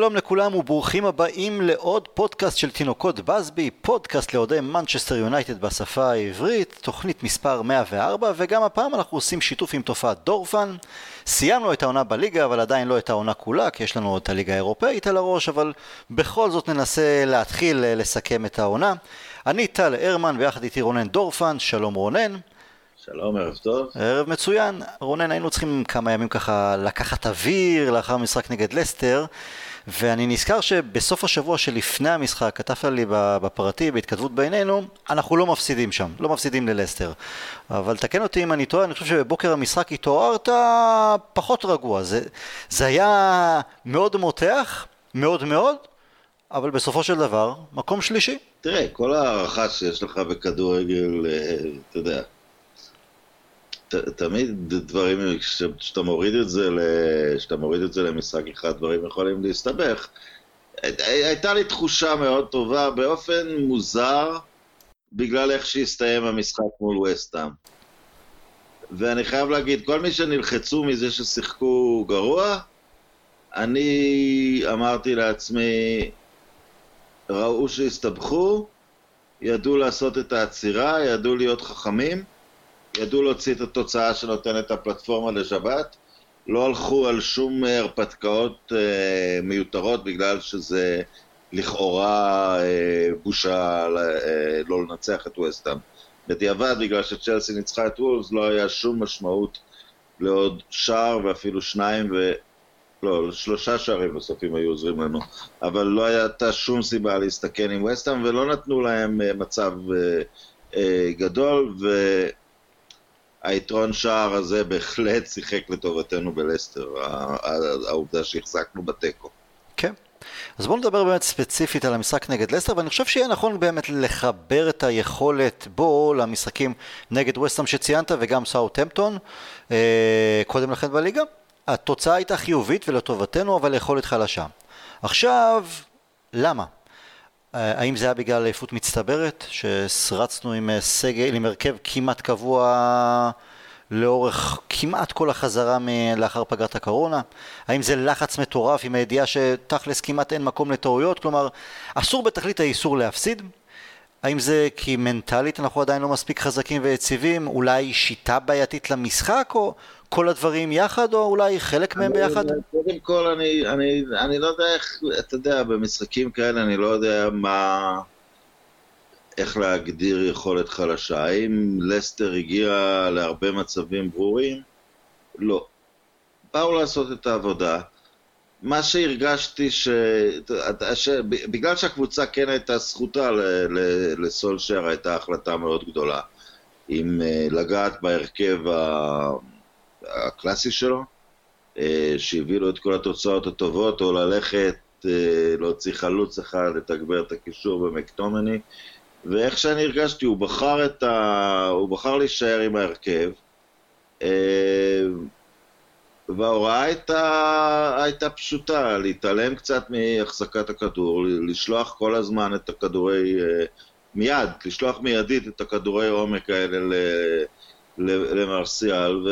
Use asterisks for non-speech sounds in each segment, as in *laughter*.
שלום לכולם וברוכים הבאים לעוד פודקאסט של תינוקות באזבי, פודקאסט לאוהדי מנצ'סטר יונייטד בשפה העברית, תוכנית מספר 104 וגם הפעם אנחנו עושים שיתוף עם תופעת דורפן. סיימנו את העונה בליגה אבל עדיין לא את העונה כולה כי יש לנו את הליגה האירופאית על הראש אבל בכל זאת ננסה להתחיל אה, לסכם את העונה. אני טל הרמן ויחד איתי רונן דורפן, שלום רונן. שלום, ערב טוב. ערב מצוין. רונן, היינו צריכים כמה ימים ככה לקחת אוויר לאחר המשחק נגד לסטר, ואני נזכר שבסוף השבוע שלפני המשחק, כתבת לי בפרטי, בהתכתבות בינינו, אנחנו לא מפסידים שם, לא מפסידים ללסטר. אבל תקן אותי אם אני טועה, אני חושב שבבוקר המשחק התעוררת פחות רגוע. זה, זה היה מאוד מותח, מאוד מאוד, אבל בסופו של דבר, מקום שלישי. תראה, כל הערכה שיש לך בכדורגל, אה, אתה יודע, תמיד דברים, כשאתה מוריד מוריד את זה למשחק אחד, דברים יכולים להסתבך. הייתה לי תחושה מאוד טובה, באופן מוזר, בגלל איך שהסתיים המשחק מול וסטאם. ואני חייב להגיד, כל מי שנלחצו מזה ששיחקו גרוע, אני אמרתי לעצמי, ראו שהסתבכו, ידעו לעשות את העצירה, ידעו להיות חכמים, ידעו להוציא את התוצאה שנותנת הפלטפורמה לשבת, לא הלכו על שום הרפתקאות אה, מיותרות בגלל שזה לכאורה אה, בושה אה, לא לנצח את ווסטהאם. בדיעבד, בגלל שצ'לסי ניצחה את וולס, לא היה שום משמעות לעוד שער ואפילו שניים ו... לא, שלושה שערים אם היו עוזרים לנו, אבל לא הייתה שום סיבה להסתכן עם ווסטהאם ולא נתנו להם מצב גדול, ו... היתרון שער הזה בהחלט שיחק לטובתנו בלסטר, העובדה שהחזקנו בתיקו. כן. אז בואו נדבר באמת ספציפית על המשחק נגד לסטר, ואני חושב שיהיה נכון באמת לחבר את היכולת בו למשחקים נגד וסטאם שציינת וגם סאוטהמפטון אה, קודם לכן בליגה. התוצאה הייתה חיובית ולטובתנו, אבל יכולת חלשה. עכשיו, למה? האם זה היה בגלל עייפות מצטברת, שסרצנו עם אה, סגל, עם הרכב כמעט קבוע לאורך כמעט כל החזרה לאחר פגרת הקורונה? האם זה לחץ מטורף עם הידיעה שתכלס כמעט אין מקום לטעויות? כלומר, אסור בתכלית האיסור להפסיד? האם זה כי מנטלית אנחנו עדיין לא מספיק חזקים ויציבים? אולי שיטה בעייתית למשחק? או כל הדברים יחד, או אולי חלק מהם ביחד? קודם כל, אני, אני, אני לא יודע איך, אתה יודע, במשחקים כאלה אני לא יודע מה... איך להגדיר יכולת חלשה. האם לסטר הגיע להרבה מצבים ברורים? לא. באו לעשות את העבודה. מה שהרגשתי ש... ש... בגלל שהקבוצה כן הייתה זכותה לסולשר, הייתה החלטה מאוד גדולה. אם אה, לגעת בהרכב ה... הקלאסי שלו, אה, שהביא לו את כל התוצאות הטובות, או ללכת, אה, להוציא חלוץ אחד, לתגבר את הקישור במקטומני, ואיך שאני הרגשתי, הוא בחר, ה... הוא בחר להישאר עם ההרכב, אה, וההוראה הייתה, הייתה פשוטה, להתעלם קצת מהחזקת הכדור, לשלוח כל הזמן את הכדורי, מיד, לשלוח מיידית את הכדורי עומק האלה למרסיאל,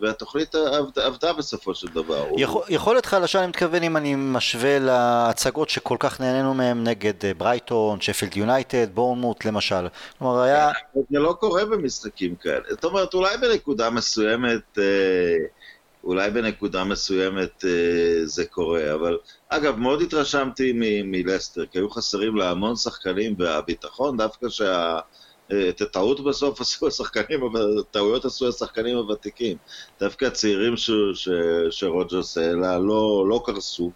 והתוכנית עבדה, עבדה בסופו של דבר. יכול, יכולת חלשה, אני מתכוון אם אני משווה להצגות שכל כך נהנינו מהן נגד אה, ברייטון, שפילד יונייטד, בורנמוט למשל. כלומר היה... זה לא קורה במשחקים כאלה. זאת אומרת, אולי בנקודה מסוימת... אה, אולי בנקודה מסוימת אה, זה קורה, אבל אגב, מאוד התרשמתי מלסטר, כי היו חסרים לה המון שחקנים, והביטחון דווקא שה... את הטעות בסוף עשו השחקנים, טעויות עשו השחקנים הוותיקים. דווקא הצעירים שרוג'רס העלה לא, לא קרסו,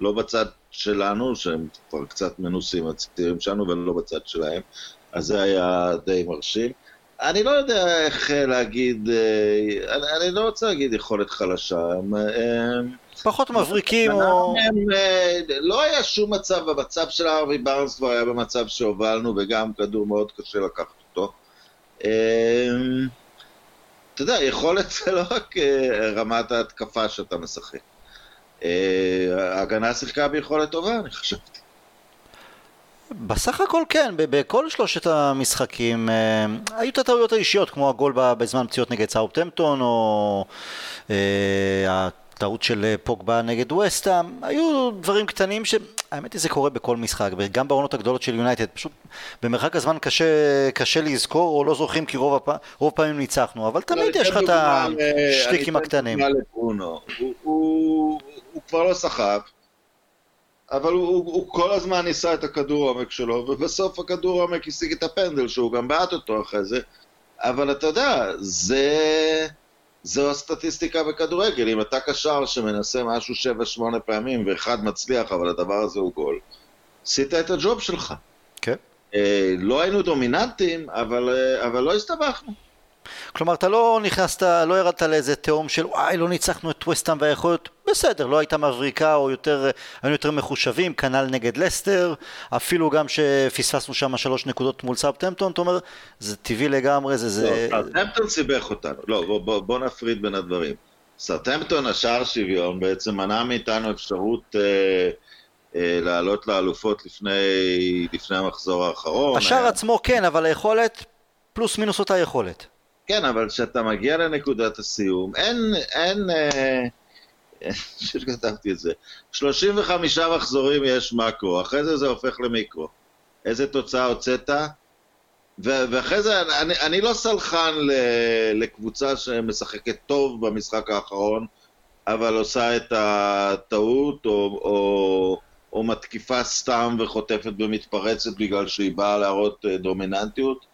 לא בצד שלנו, שהם כבר קצת מנוסים, הצעירים שלנו, ולא בצד שלהם, אז זה היה די מרשים. אני לא יודע איך להגיד, אה, אני, אני לא רוצה להגיד יכולת חלשה. הם, הם, פחות מבריקים או... הם, אה, לא היה שום מצב, המצב של ארווי בארנס כבר היה במצב שהובלנו, וגם כדור מאוד קשה לקחת אתה יודע, יכולת זה לא רק רמת ההתקפה שאתה משחק. ההגנה שיחקה ביכולת טובה, אני חשבתי. בסך הכל כן, בכל שלושת המשחקים אה, היו את הטעויות האישיות, כמו הגול בזמן פציעות נגד סאופטמפטון, או אה, טעות של אה, פוגבה נגד ווסטהאם, היו דברים קטנים שהאמת היא זה קורה בכל משחק, וגם בעונות הגדולות של יונייטד, פשוט במרחק הזמן קשה, קשה לזכור או לא זוכרים כי רוב, הפ... רוב הפעמים ניצחנו, אבל תמיד יש לך את השטיקים הקטנים. דוגמה לברונו, הוא, הוא, הוא כבר לא סחב, אבל הוא, הוא, הוא כל הזמן ניסה את הכדור העומק שלו, ובסוף הכדור העומק השיג את הפנדל שהוא גם בעט אותו אחרי זה, אבל אתה יודע, זה... זו הסטטיסטיקה בכדורגל, אם אתה קשר שמנסה משהו 7-8 פעמים ואחד מצליח, אבל הדבר הזה הוא גול, עשית את הג'וב שלך. כן. אה, לא היינו דומיננטים, אבל, אה, אבל לא הסתבכנו. כלומר, אתה לא נכנסת, לא ירדת לאיזה תהום של וואי, לא ניצחנו את ווסטהאם והיכולת, בסדר, לא הייתה מבריקה או יותר, היינו יותר מחושבים, כנ"ל נגד לסטר, אפילו גם שפספסנו שם שלוש נקודות מול סאבטמפטון, אתה אומר, זה טבעי לגמרי, זה... זה... לא, סאבטמפטון סיבך אותנו, לא, בוא, בוא, בוא נפריד בין הדברים. סאבטמפטון, השער שוויון, בעצם מנע מאיתנו אפשרות... אה, אה, לעלות לאלופות לפני, לפני המחזור האחרון. השער היה... עצמו כן, אבל היכולת, פלוס מינוס אותה יכולת. כן, אבל כשאתה מגיע לנקודת הסיום, אין, אין, אה, *laughs* שכתבתי את זה, 35 מחזורים יש מקרו, אחרי זה זה הופך למיקרו. איזה תוצאה הוצאת? ואחרי זה, אני, אני לא סלחן לקבוצה שמשחקת טוב במשחק האחרון, אבל עושה את הטעות, או, או, או מתקיפה סתם וחוטפת ומתפרצת בגלל שהיא באה להראות אה, דומיננטיות.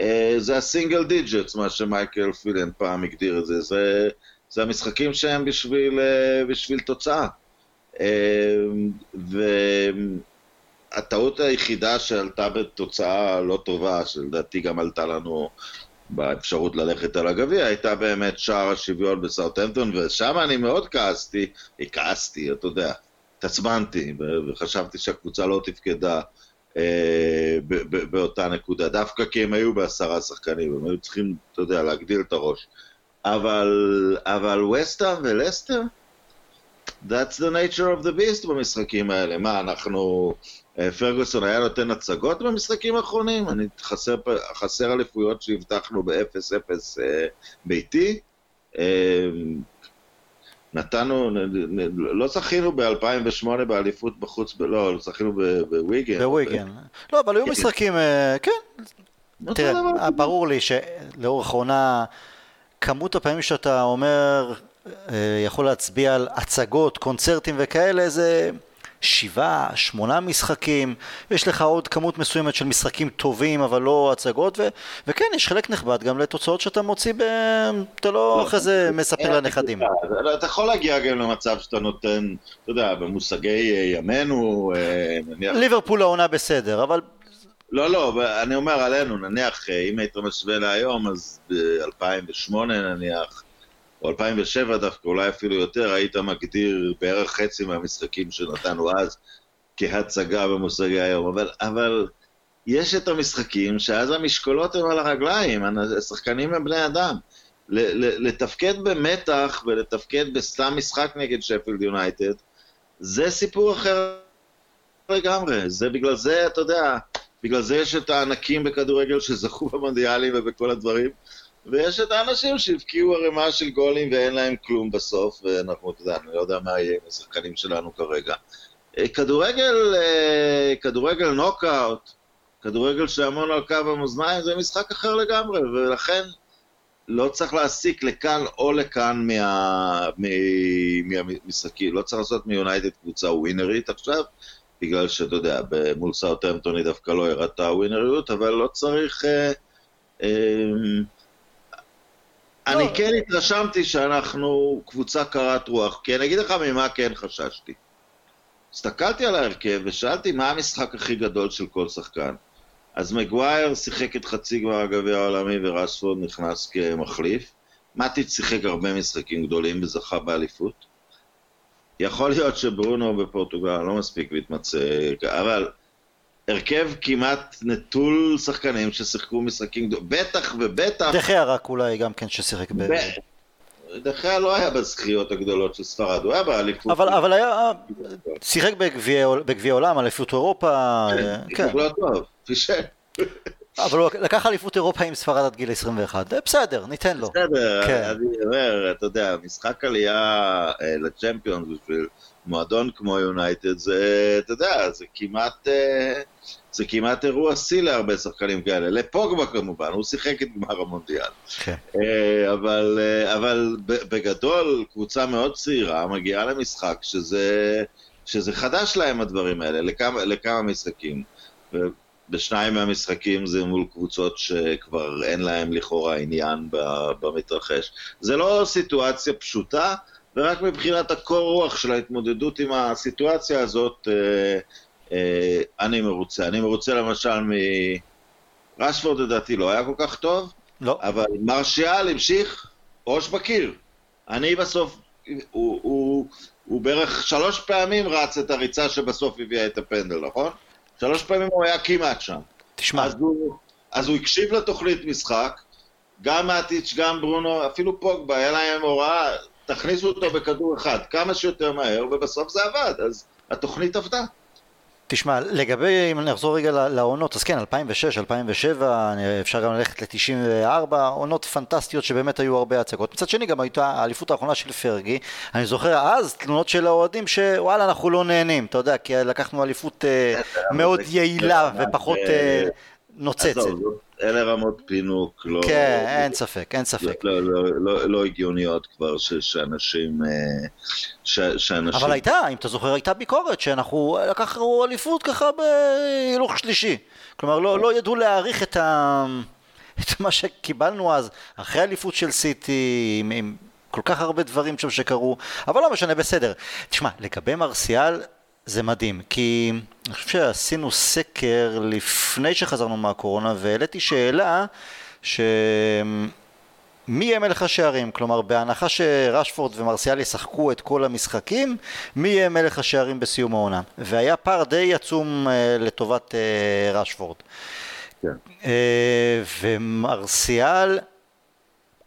אה, זה ה single digits, מה שמייקל פילן פעם הגדיר את זה. זה, זה המשחקים שהם בשביל, אה, בשביל תוצאה. אה, והטעות היחידה שעלתה בתוצאה לא טובה, שלדעתי גם עלתה לנו באפשרות ללכת על הגביע, הייתה באמת שער השוויון בסאוטהמפטון, ושם אני מאוד כעסתי, כעסתי, אתה יודע, התעצבנתי, וחשבתי שהקבוצה לא תפקדה. אה, באותה נקודה, דווקא כי הם היו בעשרה שחקנים, הם היו צריכים, אתה יודע, להגדיל את הראש. אבל, אבל וסטהאם ולסטר, that's the nature of the beast במשחקים האלה. מה, אנחנו... אה, פרגוסון היה נותן הצגות במשחקים האחרונים? אני חסר, חסר אליפויות שהבטחנו ב-0-0 אה, ביתי. נתנו, לא זכינו ב-2008 באליפות בחוץ, לא, זכינו בוויגן. בוויגן. לא, אבל היו כן. משחקים, אה, כן. תראה, ברור לי שלאורך העונה, כמות הפעמים שאתה אומר, אה, יכול להצביע על הצגות, קונצרטים וכאלה, זה... שבעה, שמונה משחקים, יש לך עוד כמות מסוימת של משחקים טובים אבל לא הצגות, ו- וכן, יש חלק נכבד גם לתוצאות שאתה מוציא, ב... אתה לא, לא אחרי זה מספר לנכדים. אתה יכול להגיע גם למצב שאתה נותן, אתה יודע, במושגי אה, ימינו, אה, נניח... ליברפול העונה בסדר, אבל... לא, לא, אני אומר עלינו, נניח, אה, אם היית משווה להיום, אז ב-2008 נניח, או 2007 דווקא, אולי אפילו יותר, היית מגדיר בערך חצי מהמשחקים שנתנו אז כהצגה במושגי היום. אבל, אבל יש את המשחקים שאז המשקולות הן על הרגליים, השחקנים הם בני אדם. לתפקד במתח ולתפקד בסתם משחק נגד שפילד יונייטד, זה סיפור אחר לגמרי. זה בגלל זה, אתה יודע, בגלל זה יש את הענקים בכדורגל שזכו במונדיאלים ובכל הדברים. ויש את האנשים שהבקיעו ערימה של גולים ואין להם כלום בסוף, ואנחנו, אתה יודע, אני לא יודע מה יהיה עם השחקנים שלנו כרגע. אה, כדורגל, אה, כדורגל נוקאוט, כדורגל שהמון על קו המאזניים, זה משחק אחר לגמרי, ולכן לא צריך להסיק לכאן או לכאן מה, מהמשחקים, לא צריך לעשות מיונייטד קבוצה ווינרית עכשיו, בגלל שאתה יודע, מול סאוטהמפטון דווקא לא הראתה ווינריות, אבל לא צריך... אה, אה, אני לא. כן התרשמתי שאנחנו קבוצה קרת רוח, כי אני אגיד לך ממה כן חששתי. הסתכלתי על ההרכב ושאלתי מה המשחק הכי גדול של כל שחקן. אז מגווייר שיחק את חצי גמר הגביע העולמי ורשפורד נכנס כמחליף. מטיץ' שיחק הרבה משחקים גדולים וזכה באליפות. יכול להיות שברונו בפורטוגל לא מספיק מתמצא, אבל הרכב כמעט נטול שחקנים ששיחקו משחקים גדולים, בטח ובטח... דחיה רק אולי גם כן ששיחק ב... דחיה לא היה בזכיות הגדולות של ספרד, הוא היה באליפות. אבל, אבל היה, שיחק בגביע עולם, אליפות אירופה, כן. כן. לא טוב, פישל. אבל הוא לקח אליפות אירופה עם ספרד עד גיל 21, בסדר, ניתן לו. בסדר, כן. אני אומר, אתה יודע, משחק עלייה לצ'מפיונס בשביל מועדון כמו יונייטד, זה, אתה יודע, זה כמעט, זה כמעט אירוע שיא להרבה שחקנים כאלה. לפוגבה כמובן, הוא שיחק את גמר המונדיאל. כן. אבל, אבל בגדול, קבוצה מאוד צעירה מגיעה למשחק שזה... שזה חדש להם הדברים האלה, לכמה, לכמה משחקים. בשניים מהמשחקים זה מול קבוצות שכבר אין להם לכאורה עניין במתרחש. זה לא סיטואציה פשוטה, ורק מבחינת הקור רוח של ההתמודדות עם הסיטואציה הזאת, אה, אה, אני מרוצה. אני מרוצה למשל מ... רשפורד לדעתי לא היה כל כך טוב, לא. אבל מרשיאל המשיך ראש בקיר. אני בסוף, הוא, הוא, הוא בערך שלוש פעמים רץ את הריצה שבסוף הביאה את הפנדל, נכון? שלוש פעמים הוא היה כמעט שם. תשמע. אז הוא, אז הוא הקשיב לתוכנית משחק, גם מאטיץ', גם ברונו, אפילו פוגבה, היה להם הוראה, תכניסו אותו בכדור אחד כמה שיותר מהר, ובסוף זה עבד, אז התוכנית עבדה. תשמע, לגבי, אם נחזור רגע לעונות, אז כן, 2006, 2007, אפשר גם ללכת ל-94, עונות פנטסטיות שבאמת היו הרבה הצגות. מצד שני, גם הייתה האליפות האחרונה של פרגי. אני זוכר אז תלונות של האוהדים שוואלה, אנחנו לא נהנים, אתה יודע, כי לקחנו אליפות אה, מאוד יעילה ופחות נוצצת. אלה רמות פינוק, לא... כן, אין ספק, אין ספק. לא, לא, לא, לא הגיוניות כבר ש, שאנשים, אה, ש, שאנשים... אבל הייתה, אם אתה זוכר, הייתה ביקורת שאנחנו לקחנו אליפות ככה בהילוך שלישי. כלומר, לא, לא ידעו להעריך את, ה... את מה שקיבלנו אז, אחרי אליפות של סיטי, עם, עם כל כך הרבה דברים שם שקרו, אבל לא משנה, בסדר. תשמע, לגבי מרסיאל, זה מדהים, כי אני חושב שעשינו סקר לפני שחזרנו מהקורונה והעליתי שאלה שמי יהיה מלך השערים? כלומר, בהנחה שרשפורד ומרסיאל ישחקו את כל המשחקים, מי יהיה מלך השערים בסיום העונה? והיה פער די עצום אה, לטובת אה, רשפורד. כן. אה, ומרסיאל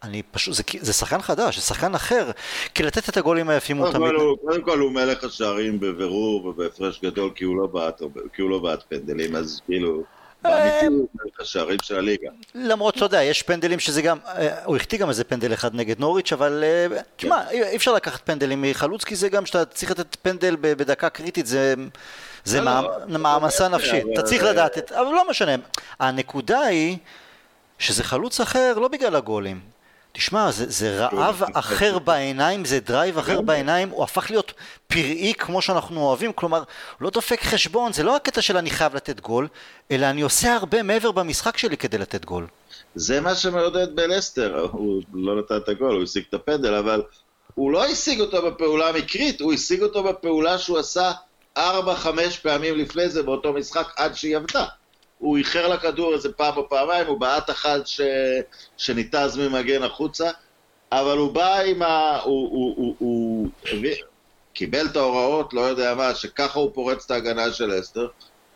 אני פשוט, זה, זה שחקן חדש, זה שחקן אחר, כי לתת את הגולים היפים הוא תמיד... קודם כל הוא מלך השערים בבירור ובהפרש גדול כי הוא לא בעט, לא פנדלים, אז כאילו... מלך השערים של הליגה. למרות שאתה יודע, יש פנדלים שזה גם, אה, הוא החטיא גם איזה פנדל אחד נגד נוריץ', אבל אה, תשמע, כן. אי אפשר לקחת פנדלים מחלוץ, כי זה גם שאתה צריך לתת פנדל בדקה קריטית, זה... זה לא, לא, מעמסה נפשית, אתה צריך לדעת, אבל לא משנה. הנקודה היא שזה חלוץ אחר לא בגלל הגולים. תשמע, זה, זה רעב אחר בעיניים, זה דרייב אחר בעיניים, הוא הפך להיות פראי כמו שאנחנו אוהבים, כלומר, לא דופק חשבון, זה לא הקטע של אני חייב לתת גול, אלא אני עושה הרבה מעבר במשחק שלי כדי לתת גול. זה מה שמעודד בלסטר, הוא לא נתן את הגול, הוא השיג את הפנדל, אבל הוא לא השיג אותו בפעולה המקרית, הוא השיג אותו בפעולה שהוא עשה 4-5 פעמים לפני זה באותו משחק עד שהיא עבדה. הוא איחר לכדור איזה פעם או פעמיים, הוא בעט אחת ש... שניתז ממגן החוצה, אבל הוא בא עם ה... הוא, הוא, הוא, הוא... קיבל את ההוראות, לא יודע מה, שככה הוא פורץ את ההגנה של אסתר,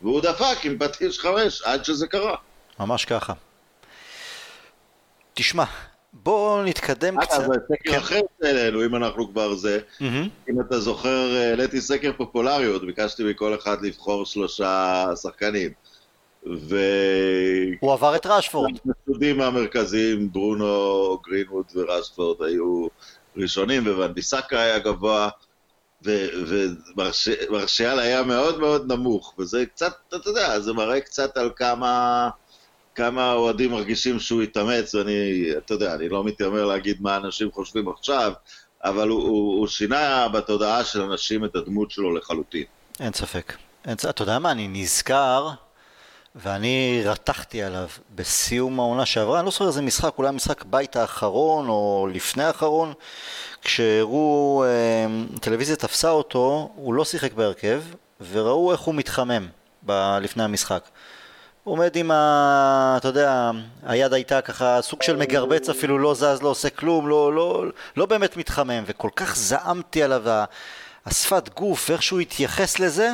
והוא דפק עם פטיש חמש עד שזה קרה. ממש ככה. תשמע, בואו נתקדם קצת. אגב, סקר כן. אחר אלינו, אם אנחנו כבר זה. אם אתה זוכר, העליתי סקר פופולריות, ביקשתי מכל אחד לבחור שלושה שחקנים. ו... הוא עבר את רשפורד. המסודים המרכזיים, ברונו, גרינווד ורשפורד היו ראשונים, וונדיסקה היה גבוה, ומרשיאל היה מאוד מאוד נמוך, וזה קצת, אתה יודע, זה מראה קצת על כמה... כמה האוהדים מרגישים שהוא התאמץ, ואני, אתה יודע, אני לא מתיימר להגיד מה אנשים חושבים עכשיו, אבל הוא, הוא, הוא שינה בתודעה של אנשים את הדמות שלו לחלוטין. אין ספק. אין, אתה יודע מה, אני נזכר ואני רתחתי עליו בסיום העונה שעברה, אני לא זוכר איזה משחק, אולי המשחק בית האחרון או לפני האחרון, כשהראו, הטלוויזיה אה, תפסה אותו, הוא לא שיחק בהרכב, וראו איך הוא מתחמם ב- לפני המשחק. הוא עומד עם ה... אתה יודע, היד הייתה ככה סוג של מגרבץ אפילו, לא זז, לא עושה כלום, לא, לא, לא באמת מתחמם, וכל כך זעמתי עליו, השפת גוף, איך שהוא התייחס לזה,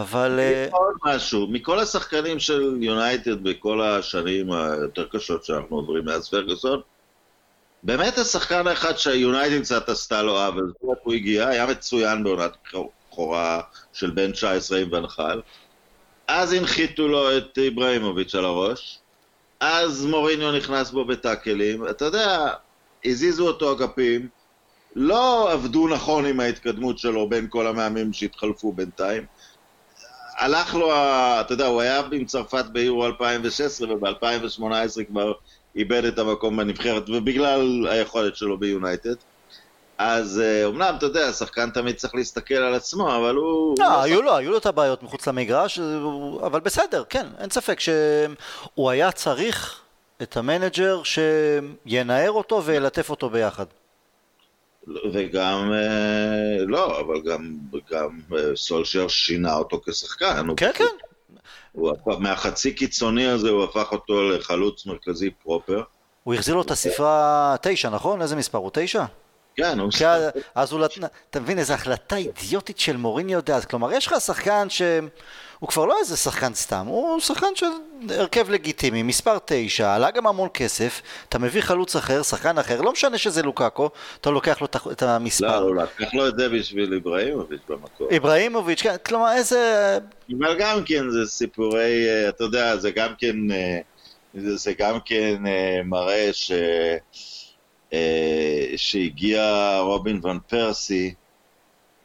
אבל... אה, עוד משהו, מכל השחקנים של יונייטד בכל השנים היותר קשות שאנחנו עוברים מאז פרגוסון, באמת השחקן האחד שהיונייטד קצת עשתה לו עוול, הוא הגיע, היה מצוין בעונת בכורה של בן 19 עם ונחל, אז הנחיתו לו את איבראימוביץ' על הראש, אז מוריניו נכנס בו בטאקלים, אתה יודע, הזיזו אותו אגפים, לא עבדו נכון עם ההתקדמות שלו בין כל המאמנים שהתחלפו בינתיים. הלך לו. אתה יודע, הוא היה עם צרפת ביורו 2016 וב-2018 כבר איבד את המקום בנבחרת, ובגלל היכולת שלו ביונייטד. אז אומנם, אה, אתה יודע, השחקן תמיד צריך להסתכל על עצמו, אבל הוא... לא, הוא היו לו, היו לו את הבעיות מחוץ למגרש, אבל בסדר, כן, אין ספק שהוא היה צריך את המנג'ר שינער אותו וילטף אותו ביחד. וגם, אה, לא, אבל גם, גם אה, סולשיאר שינה אותו כשחקן. כן, כן. הוא, מהחצי קיצוני הזה הוא הפך אותו לחלוץ מרכזי פרופר. הוא החזיר לו את הספרה תשע, נכון? איזה מספר? הוא תשע? כן, הוא... אז הוא, אתה מבין, איזו החלטה אידיוטית של מוריניו דאז. כלומר, יש לך שחקן שהוא כבר לא איזה שחקן סתם, הוא שחקן של הרכב לגיטימי, מספר תשע, עלה גם המון כסף, אתה מביא חלוץ אחר, שחקן אחר, לא משנה שזה לוקאקו, אתה לוקח לו את המספר. לא, הוא לקח לו את זה בשביל איבראימוביץ' במקור. איבראימוביץ', כן, כלומר, איזה... אבל גם כן זה סיפורי, אה, אתה יודע, זה גם כן, אה, זה גם כן אה, מראה ש... אה, שהגיע רובין ון פרסי,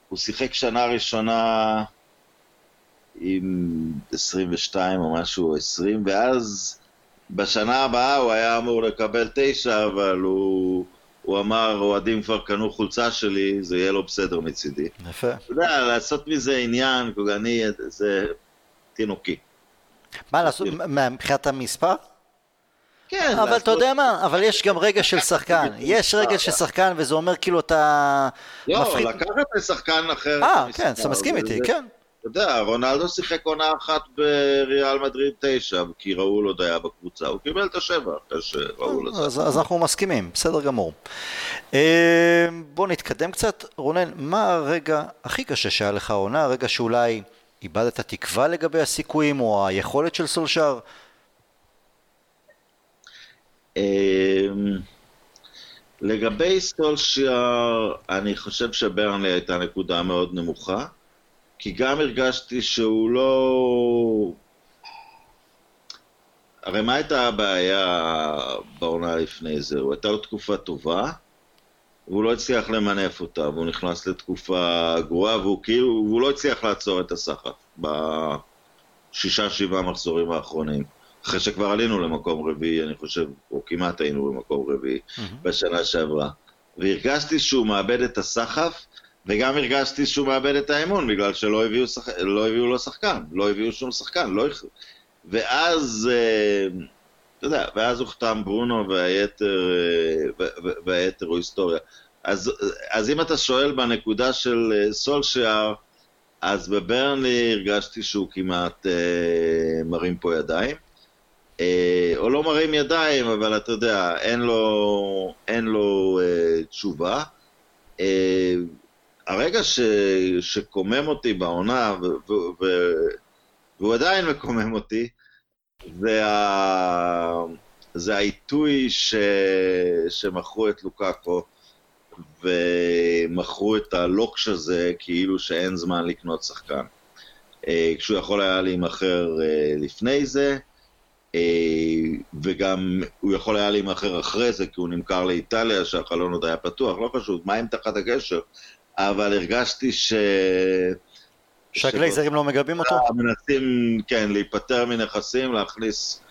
הוא שיחק שנה ראשונה עם 22 או משהו, 20, ואז בשנה הבאה הוא היה אמור לקבל 9, אבל הוא, הוא אמר, אוהדים כבר קנו חולצה שלי, זה יהיה לו בסדר מצידי. יפה. אתה יודע, לעשות מזה עניין, אני, זה תינוקי. מה לעשות, מבחינת המספר? כן. אבל אתה יודע מה, אבל יש גם רגע של שחקן. *laughs* יש רגע של שחקן וזה אומר כאילו אתה... לא, לקחת לשחקן אחר. אה, כן, אתה מסכים איתי, כן. אתה יודע, רונלדו שיחק עונה אחת בריאל מדריד תשע, כי ראול עוד היה בקבוצה, הוא קיבל את השבע אחרי שראול עשה. אז אנחנו מסכימים, בסדר גמור. אה, בוא נתקדם קצת. רונן, מה הרגע הכי קשה שהיה לך העונה? הרגע שאולי איבדת תקווה לגבי הסיכויים או היכולת של סולשאר? אמ, לגבי סולשיאר, אני חושב שברנלי הייתה נקודה מאוד נמוכה, כי גם הרגשתי שהוא לא... הרי מה הייתה הבעיה בעונה לפני זה? הוא הייתה לו תקופה טובה, והוא לא הצליח למנף אותה, והוא נכנס לתקופה גרועה, והוא כאילו, והוא לא הצליח לעצור את הסחף בשישה שבעה מחזורים האחרונים. אחרי שכבר עלינו למקום רביעי, אני חושב, או כמעט היינו במקום רביעי mm-hmm. בשנה שעברה. והרגשתי שהוא מאבד את הסחף, וגם הרגשתי שהוא מאבד את האמון, בגלל שלא הביאו, שח... לא הביאו לו שחקן, לא הביאו שום שחקן, לא... ואז, אה, אתה יודע, ואז הוחתם ברונו והיתר, אה, והיתר הוא היסטוריה. אז, אז אם אתה שואל בנקודה של אה, סולשיאר, אז בברנלי הרגשתי שהוא כמעט אה, מרים פה ידיים. אה, או לא מרים ידיים, אבל אתה יודע, אין לו, אין לו אה, תשובה. אה, הרגע ש, שקומם אותי בעונה, ו, ו, ו, והוא עדיין מקומם אותי, זה, ה, זה העיתוי ש, שמכרו את לוקאקו, ומכרו את הלוקש הזה כאילו שאין זמן לקנות שחקן. אה, כשהוא יכול היה להימכר אה, לפני זה, וגם הוא יכול היה להימכר אחרי זה, כי הוא נמכר לאיטליה, שהחלון עוד היה פתוח, לא חשוב, מים תחת הגשר, אבל הרגשתי ש... שהגלייזרים לא מגבים אותו? מנסים, כן, להיפטר מנכסים, להכניס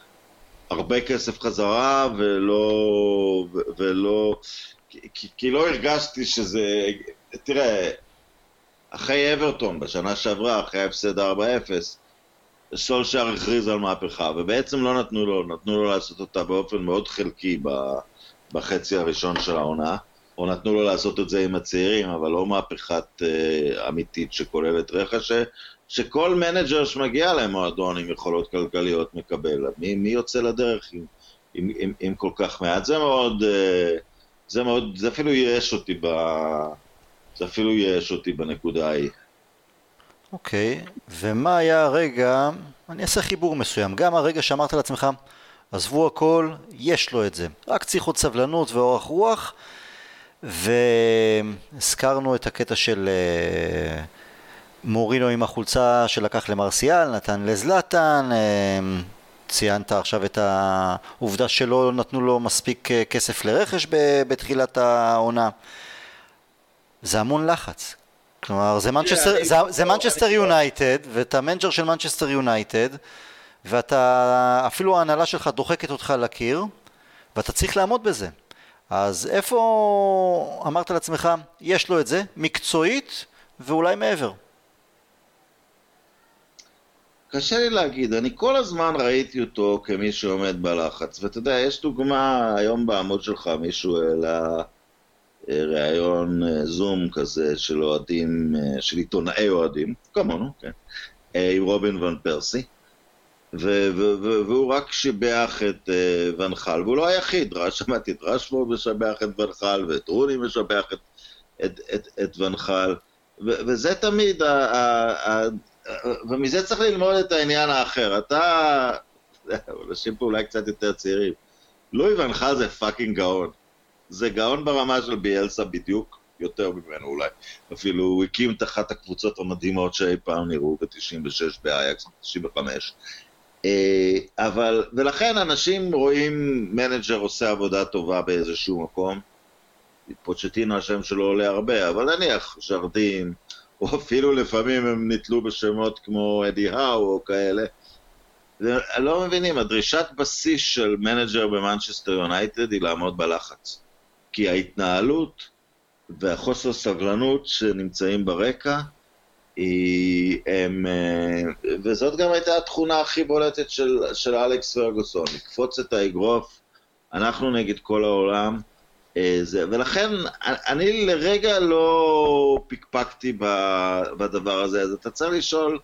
הרבה כסף חזרה, ולא... ולא... כי, כי לא הרגשתי שזה... תראה, אחרי אברטון בשנה שעברה, אחרי ההפסד 4-0, סולשיאר הכריז על מהפכה, ובעצם לא נתנו לו, נתנו לו לעשות אותה באופן מאוד חלקי בחצי הראשון של העונה, או נתנו לו לעשות את זה עם הצעירים, אבל לא מהפכת אה, אמיתית שכוללת רכש, שכל מנג'ר שמגיע למועדון עם יכולות כלכליות מקבל. מי, מי יוצא לדרך עם, עם, עם, עם כל כך מעט? זה מאוד, אה, זה מאוד, זה אפילו ייאש אותי ב... זה אפילו ייאש אותי בנקודה ההיא. אוקיי. ומה היה הרגע, אני אעשה חיבור מסוים, גם הרגע שאמרת לעצמך, עזבו הכל, יש לו את זה, רק צריך עוד סבלנות ואורך רוח, והזכרנו את הקטע של מורינו עם החולצה שלקח למרסיאל, נתן לזלטן, אה, ציינת עכשיו את העובדה שלא נתנו לו מספיק אה, כסף לרכש בתחילת העונה. זה המון לחץ. כלומר, זה מנצ'סטר, יונייטד, ואתה מנג'ר של מנצ'סטר יונייטד, ואתה, אפילו ההנהלה שלך דוחקת אותך לקיר, ואתה צריך לעמוד בזה. אז איפה אמרת לעצמך, יש לו את זה, מקצועית, ואולי מעבר? קשה לי להגיד, אני כל הזמן ראיתי אותו כמי שעומד בלחץ, ואתה יודע, יש דוגמה היום בעמוד שלך, מישהו העלה ראיון אה, זום כזה של אוהדים, אה, של עיתונאי אוהדים, כמונו, כן, עם רובין ון פרסי, והוא רק שיבח את ונחל, והוא לא היחיד, שמעתי את רשפורד משבח את ונחל, ואת רוני משבח את, את, את, את ונחל, וזה תמיד, ומזה צריך ללמוד את העניין האחר. אתה, *laughs* אנשים פה אולי קצת יותר צעירים, לואי ונחל זה פאקינג גאון. זה גאון ברמה של ביאלסה בדיוק, יותר ממנו אולי. אפילו הוא הקים את אחת הקבוצות המדהימות שאי פעם נראו ב-96 באייאקס, 95. אה, אבל, ולכן אנשים רואים מנג'ר עושה עבודה טובה באיזשהו מקום. פוצ'טינו השם שלו עולה הרבה, אבל נניח ז'רדים, או אפילו לפעמים הם נתלו בשמות כמו אדי האו או כאלה. לא מבינים, הדרישת בסיס של מנג'ר במנצ'סטר יונייטד היא לעמוד בלחץ. כי ההתנהלות והחוסר סבלנות שנמצאים ברקע, היא, הם, אה, וזאת גם הייתה התכונה הכי בולטת של, של אלכס פרגוסון, לקפוץ את האגרוף, אנחנו נגד כל העולם, אה, זה, ולכן אני לרגע לא פקפקתי בדבר הזה, אז אתה צריך לשאול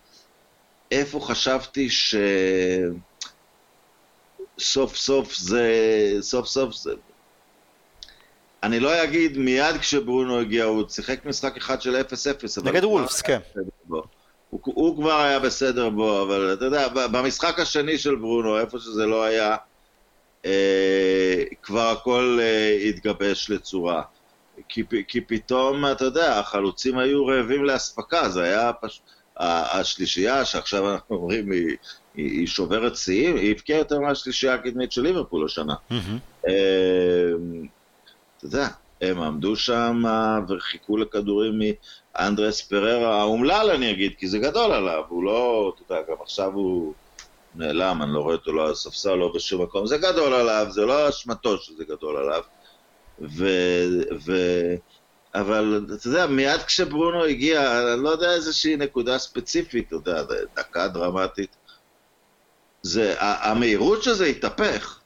איפה חשבתי שסוף סוף זה, סוף סוף זה, אני לא אגיד מיד כשברונו הגיע, הוא שיחק משחק אחד של 0-0. נגד וולפס, כן. הוא, הוא כבר היה בסדר בו, אבל אתה יודע, במשחק השני של ברונו, איפה שזה לא היה, אה, כבר הכל אה, התגבש לצורה. כי, כי פתאום, אתה יודע, החלוצים היו רעבים לאספקה, זה היה פשוט... השלישייה, שעכשיו אנחנו אומרים, היא, היא, היא שוברת שיאים, היא הבקיעה יותר מהשלישייה הקדמית של ליברפול השנה. Mm-hmm. אתה יודע, הם עמדו שם וחיכו לכדורים מאנדרס פררה האומלל, אני אגיד, כי זה גדול עליו, הוא לא, אתה יודע, גם עכשיו הוא נעלם, אני לא רואה אותו לא על הספסל, לא בשום מקום, זה גדול עליו, זה לא אשמתו שזה גדול עליו. ו... ו... אבל אתה יודע, מיד כשברונו הגיע, אני לא יודע איזושהי נקודה ספציפית, אתה יודע, דקה דרמטית. זה, המהירות שזה התהפך.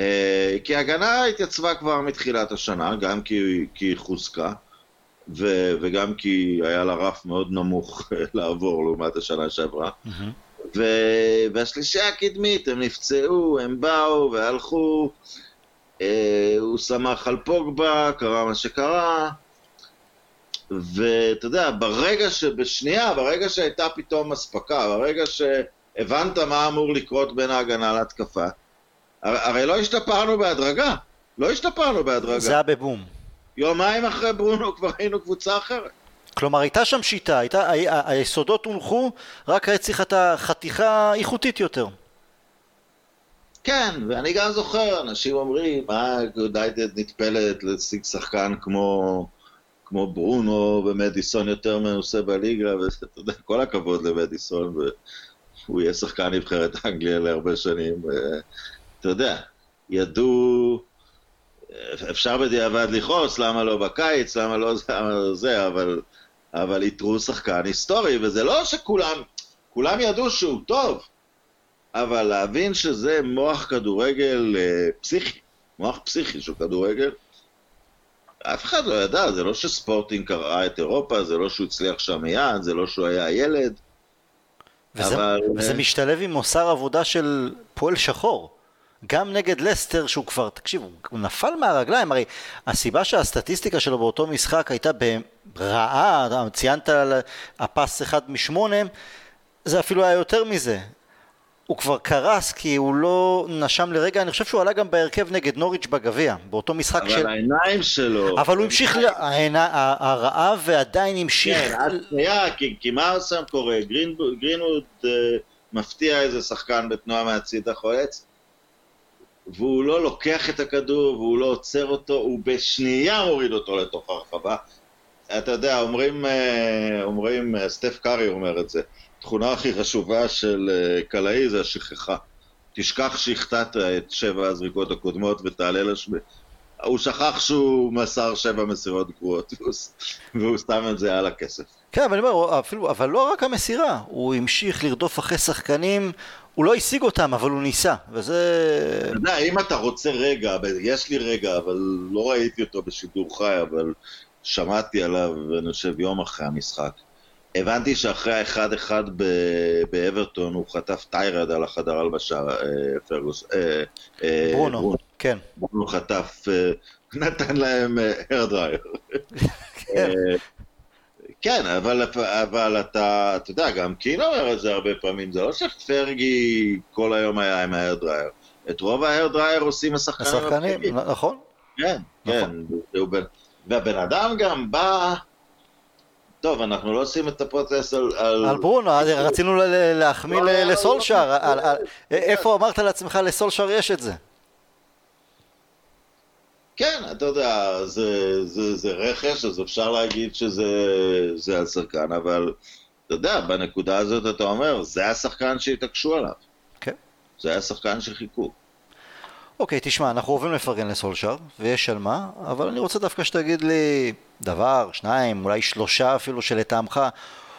אה, כי ההגנה התייצבה כבר מתחילת השנה, גם כי, היא חוזקה, ו, וגם כי היה לה רף מאוד נמוך לעבור לעומת השנה שעברה. Mm-hmm. ו, והשלישייה הקדמית, הם נפצעו, הם באו והלכו, אה, הוא שמח על פוגבה, קרה מה שקרה, ואתה יודע, ברגע שבשנייה, ברגע שהייתה פתאום אספקה, ברגע שהבנת מה אמור לקרות בין ההגנה להתקפה, הרי לא השתפרנו בהדרגה. לא השתפרנו בהדרגה. זה היה בבום. יומיים אחרי ברונו כבר היינו קבוצה אחרת. כלומר הייתה שם שיטה, הייתה, ה- היסודות הונחו, רק היה צריך את החתיכה איכותית יותר. כן, ואני גם זוכר, אנשים אומרים, מה יונייטד נטפלת להשיג שחקן כמו, כמו ברונו ומדיסון יותר מנוסה בליגה, ואתה יודע, כל הכבוד למדיסון, והוא יהיה שחקן נבחרת אנגליה להרבה שנים. אתה יודע, ידעו, אפשר בדיעבד לכעוס, למה לא בקיץ, למה לא זה, למה לא זה, אבל, אבל איתרו שחקן היסטורי, וזה לא שכולם, כולם ידעו שהוא טוב, אבל להבין שזה מוח כדורגל אה, פסיכי, מוח פסיכי של כדורגל, אף אחד לא ידע, זה לא שספורטינג קראה את אירופה, זה לא שהוא הצליח שם מיד, זה לא שהוא היה ילד. וזה, אבל... וזה משתלב עם מוסר עבודה של פועל שחור. גם נגד לסטר שהוא כבר, תקשיב, הוא נפל מהרגליים, הרי הסיבה שהסטטיסטיקה שלו באותו משחק הייתה ברעה, ציינת על הפס אחד משמונה, זה אפילו היה יותר מזה. הוא כבר קרס כי הוא לא נשם לרגע, אני חושב שהוא עלה גם בהרכב נגד נוריץ' בגביע, באותו משחק אבל של... העיניים שלו... אבל הוא המשיך, ל- העיני- הרעב ועדיין המשיך... כן, היה, כי, כי מה שם קורה? גרינווד אה, מפתיע איזה שחקן בתנועה מהצית החולץ, והוא לא לוקח את הכדור, והוא לא עוצר אותו, הוא בשנייה מוריד אותו לתוך הרחבה. אתה יודע, אומרים, אה, אומרים, אה, סטף קארי אומר את זה, התכונה הכי חשובה של אה, קלעי זה השכחה. תשכח שהחטאת את שבע הזריקות הקודמות ותעלה לשמי... הוא שכח שהוא מסר שבע מסירות גרועות, *laughs* והוא, שם את זה על הכסף. כן, אבל אני אומר, אפילו, אבל לא רק המסירה, הוא המשיך לרדוף אחרי שחקנים, הוא לא השיג אותם, אבל הוא ניסה, וזה... אתה יודע, אם אתה רוצה רגע, יש לי רגע, אבל לא ראיתי אותו בשידור חי, אבל שמעתי עליו, אני חושב, יום אחרי המשחק. הבנתי שאחרי האחד-אחד ב- באברטון הוא חטף טיירד על החדר הלבשה, אה, פרגוס... אה, אה, ברונו, כן. ברונו חטף, נתן להם הרדרייר. כן. כן, אבל, אבל אתה, אתה יודע, גם קינו אומר את זה הרבה פעמים, זה לא שפרגי כל היום היה עם ההרדרייר. את רוב ההרדרייר עושים השחקנים. השחקנים. נכון? כן, כן. בן- והבן אדם גם בא... טוב, אנחנו לא עושים את הפודקאסט על... על... על ברונו, אז רצינו להחמיא לסולשר, איפה אמרת לעצמך לסולשר יש את זה? כן, אתה יודע, זה, זה, זה רכש, אז אפשר להגיד שזה זה על שחקן, אבל אתה יודע, בנקודה הזאת אתה אומר, זה השחקן שהתעקשו עליו. כן. זה השחקן שחיכו. אוקיי, תשמע, אנחנו אוהבים לפרגן לסולשר, ויש על מה, אבל אני רוצה דווקא שתגיד לי דבר, שניים, אולי שלושה אפילו שלטעמך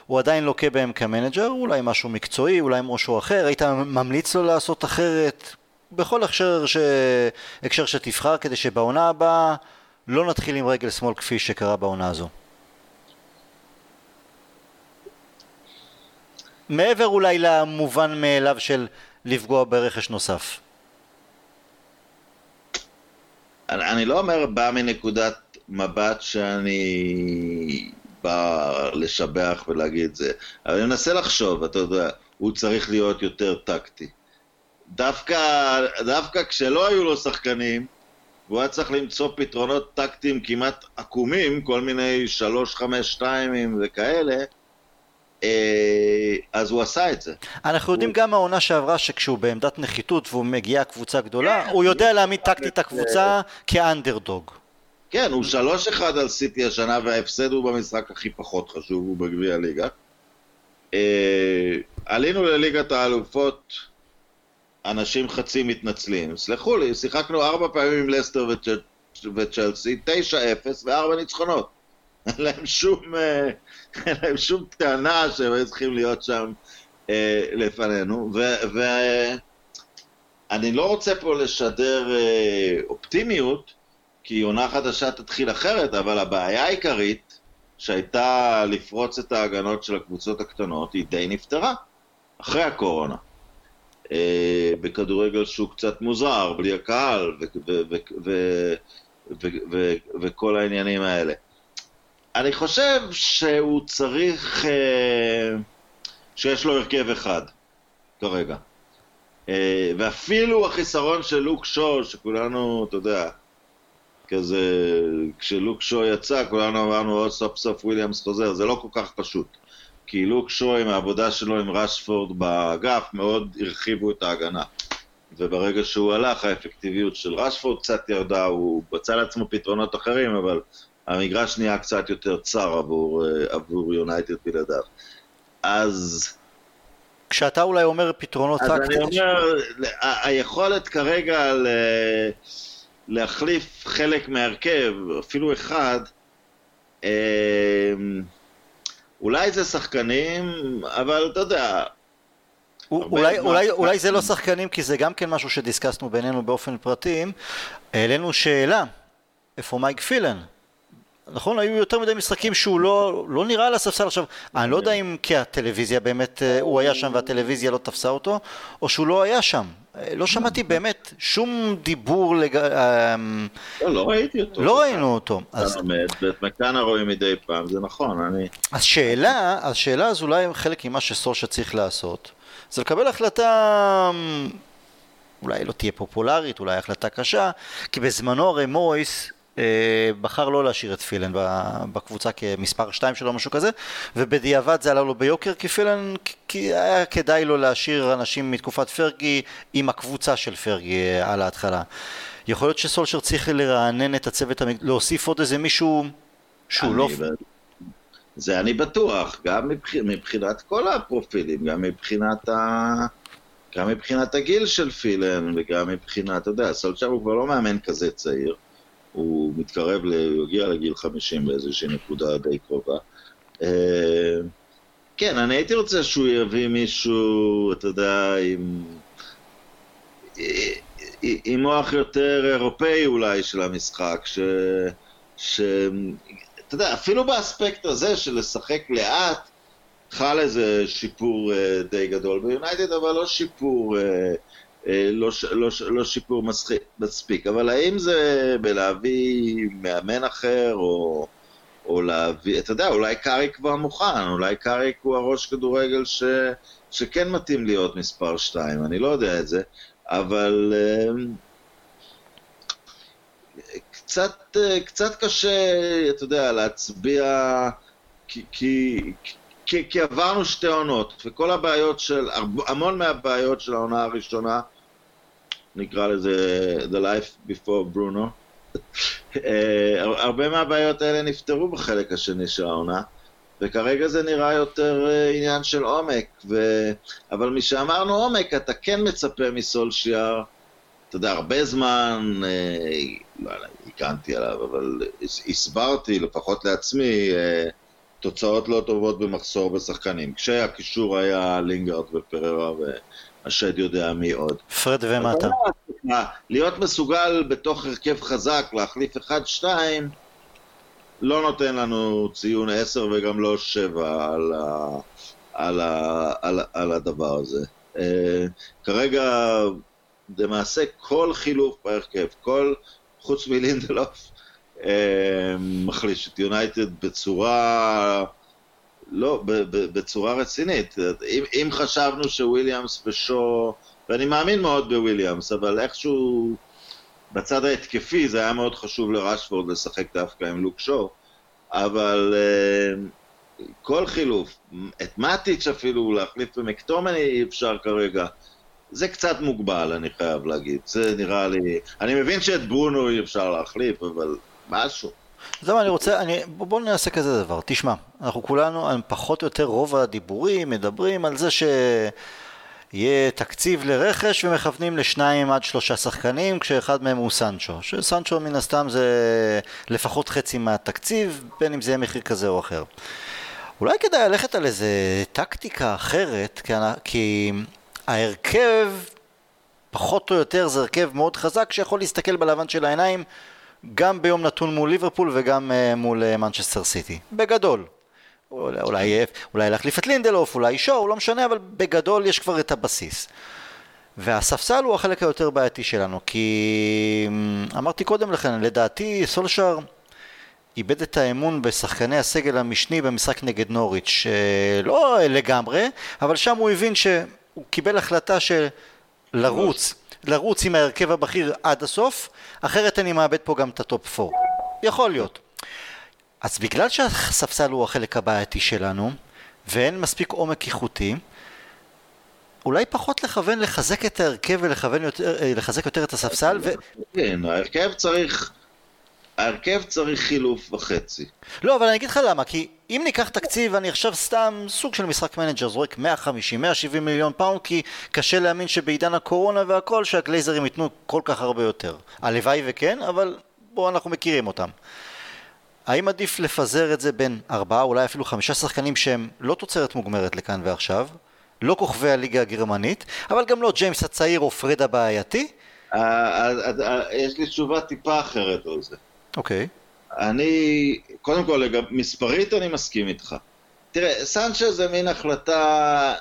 הוא עדיין לוקה בהם כמנג'ר, אולי משהו מקצועי, אולי משהו אחר, היית ממליץ לו לעשות אחרת, בכל הקשר, ש... הקשר שתבחר, כדי שבעונה הבאה לא נתחיל עם רגל שמאל כפי שקרה בעונה הזו. מעבר אולי למובן מאליו של לפגוע ברכש נוסף. אני, אני לא אומר בא מנקודת מבט שאני בא לשבח ולהגיד זה, אבל אני מנסה לחשוב, אתה יודע, הוא צריך להיות יותר טקטי. דווקא, דווקא כשלא היו לו שחקנים, והוא היה צריך למצוא פתרונות טקטיים כמעט עקומים, כל מיני שלוש, חמש, שתיים וכאלה, אה, אז הוא עשה את זה. אנחנו יודעים גם מהעונה שעברה שכשהוא בעמדת נחיתות והוא מגיע קבוצה גדולה, הוא יודע להעמיד טקטית את הקבוצה כאנדרדוג. כן, הוא שלוש אחד על סיטי השנה, וההפסד הוא במשחק הכי פחות חשוב, הוא בגביע הליגה. אה, עלינו לליגת האלופות, אנשים חצי מתנצלים. סלחו לי, שיחקנו ארבע פעמים עם לסטר וצ'- וצ'לסי, תשע אפס וארבע ניצחונות. *laughs* אין להם שום, אה, *laughs* להם שום טענה שהם היו צריכים להיות שם אה, לפנינו, ואני לא רוצה פה לשדר אה, אופטימיות, כי עונה חדשה תתחיל אחרת, אבל הבעיה העיקרית שהייתה לפרוץ את ההגנות של הקבוצות הקטנות, היא די נפתרה, אחרי הקורונה. אה, בכדורגל שהוא קצת מוזר, בלי הקהל, וכל העניינים האלה. אני חושב שהוא צריך, אה, שיש לו הרכב אחד, כרגע. אה, ואפילו החיסרון של לוק שו, שכולנו, אתה יודע, כזה, כשלוק שו יצא, כולנו אמרנו, סוף סוף וויליאמס חוזר, זה לא כל כך פשוט. כי לוק שו עם העבודה שלו עם רשפורד באגף, מאוד הרחיבו את ההגנה. וברגע שהוא הלך, האפקטיביות של רשפורד קצת ירדה, הוא מצא לעצמו פתרונות אחרים, אבל המגרש נהיה קצת יותר צר עבור, אה, עבור יונייטד בלעדיו. אז, כשאתה אולי אומר פתרונות אז אני טקטיים, אומר, ה- היכולת כרגע ל... להחליף חלק מהרכב, אפילו אחד, אה, אולי זה שחקנים, אבל אתה יודע, אולי. אולי, אולי זה לא שחקנים כי זה גם כן משהו שדיסקסנו בינינו באופן פרטי, העלינו שאלה, איפה מייק פילן? נכון, היו יותר מדי משחקים שהוא לא, לא נראה על הספסל עכשיו, אני לא יודע אם כי הטלוויזיה באמת, אה, הוא היה שם והטלוויזיה לא תפסה אותו, או שהוא לא היה שם. אה, לא שמעתי באמת שום דיבור, לג... אה, לא, לא ראיתי אותו. לא ראינו אותו. אז. ואת מקאנה רואים מדי פעם, זה נכון, אני... אז שאלה, אז שאלה אז אולי חלק ממה שסושה צריך לעשות, זה לקבל החלטה אולי לא תהיה פופולרית, אולי החלטה קשה, כי בזמנו הרי מויס בחר לא להשאיר את פילן בקבוצה כמספר 2 שלו, משהו כזה, ובדיעבד זה עלה לו ביוקר, כי פילן, כי היה כדאי לו להשאיר אנשים מתקופת פרגי עם הקבוצה של פרגי אה, על ההתחלה. יכול להיות שסולשר צריך לרענן את הצוות, להוסיף עוד איזה מישהו שהוא לא... זה אני בטוח, גם מבחינת כל הפרופילים, גם מבחינת ה... גם מבחינת הגיל של פילן, וגם מבחינת, אתה יודע, סולצ'ר הוא כבר לא מאמן כזה צעיר. הוא מתקרב. הוא הגיע לגיל 50 באיזושהי נקודה די קרובה. אה, כן, אני הייתי רוצה שהוא יביא מישהו, אתה יודע, עם... עם מוח יותר אירופאי אולי של המשחק, ש... ש... אתה יודע, אפילו באספקט הזה של לשחק לאט, חל איזה שיפור uh, די גדול ביונייטד, אבל לא שיפור, uh, לא, לא, לא שיפור מספיק. אבל האם זה בלהביא מאמן אחר, או, או להביא, אתה יודע, אולי קאריק כבר מוכן, אולי קאריק הוא הראש כדורגל ש, שכן מתאים להיות מספר 2, אני לא יודע את זה, אבל... Uh, קצת, קצת קשה, אתה יודע, להצביע, כי, כי, כי, כי עברנו שתי עונות, וכל הבעיות של, המון מהבעיות של העונה הראשונה, נקרא לזה The Life Before Bruno, אה, הרבה מהבעיות האלה נפתרו בחלק השני של העונה, וכרגע זה נראה יותר אה, עניין של עומק, ו... אבל משאמרנו עומק, אתה כן מצפה מסולשיאר, אתה יודע, הרבה זמן, אה, לא יודע, הגנתי עליו, אבל הסברתי, לפחות לעצמי, תוצאות לא טובות במחסור בשחקנים. כשהקישור היה לינגארד ופררה והשד יודע מי עוד. פרד ומטה. להיות מסוגל בתוך הרכב חזק להחליף 1-2 לא נותן לנו ציון 10 וגם לא 7 על, ה, על, ה, על, על הדבר הזה. Uh, כרגע למעשה כל חילוף בהרכב, כל, חוץ מלינדלוף, מחליש את יונייטד בצורה... לא, בצורה רצינית. אם, אם חשבנו שוויליאמס ושו... ואני מאמין מאוד בוויליאמס, אבל איכשהו בצד ההתקפי זה היה מאוד חשוב לרשפורד לשחק דווקא עם לוק שו, אבל uh, כל חילוף, את מאטיץ' אפילו להחליף במקטומני אי אפשר כרגע. זה קצת מוגבל, אני חייב להגיד. זה נראה לי... אני מבין שאת ברונו אי אפשר להחליף, אבל משהו. זהו, אני רוצה, אני, בואו נעשה כזה דבר, תשמע, אנחנו כולנו, פחות או יותר רוב הדיבורים מדברים על זה שיהיה תקציב לרכש ומכוונים לשניים עד שלושה שחקנים כשאחד מהם הוא סנצ'ו, שסנצ'ו מן הסתם זה לפחות חצי מהתקציב, בין אם זה יהיה מחיר כזה או אחר. אולי כדאי ללכת על איזה טקטיקה אחרת, כי, ההרכב פחות או יותר זה הרכב מאוד חזק שיכול להסתכל בלבן של העיניים גם ביום נתון מול ליברפול וגם uh, מול מנצ'סטר uh, סיטי. בגדול. אולי, אולי, אולי להחליף את לינדלוף, אולי שואו, לא משנה, אבל בגדול יש כבר את הבסיס. והספסל הוא החלק היותר בעייתי שלנו, כי אמ, אמרתי קודם לכן, לדעתי סולשר איבד את האמון בשחקני הסגל המשני במשחק נגד נוריץ', לא לגמרי, אבל שם הוא הבין שהוא קיבל החלטה של לרוץ לרוץ עם ההרכב הבכיר עד הסוף, אחרת אני מאבד פה גם את ה top 4. יכול להיות. אז בגלל שהספסל הוא החלק הבעייתי שלנו, ואין מספיק עומק איכותי, אולי פחות לכוון לחזק את ההרכב ולכוון יותר, אה, יותר את הספסל ו... כן, ההרכב צריך ההרכב צריך חילוף וחצי. לא, אבל אני אגיד לך למה, כי אם ניקח תקציב, אני עכשיו סתם סוג של משחק מנג'ר, זורק 150, 170 מיליון פאונד, כי קשה להאמין שבעידן הקורונה והכל, שהגלייזרים ייתנו כל כך הרבה יותר. הלוואי וכן, אבל בואו אנחנו מכירים אותם. האם עדיף לפזר את זה בין ארבעה, אולי אפילו חמישה שחקנים שהם לא תוצרת מוגמרת לכאן ועכשיו, לא כוכבי הליגה הגרמנית, אבל גם לא ג'יימס הצעיר או פרד הבעייתי? אה, אה, אה, יש לי תשובה טיפה אחרת על זה. אוקיי. Okay. אני, קודם כל, לגב, מספרית אני מסכים איתך. תראה, סנצ'ה זה מין החלטה,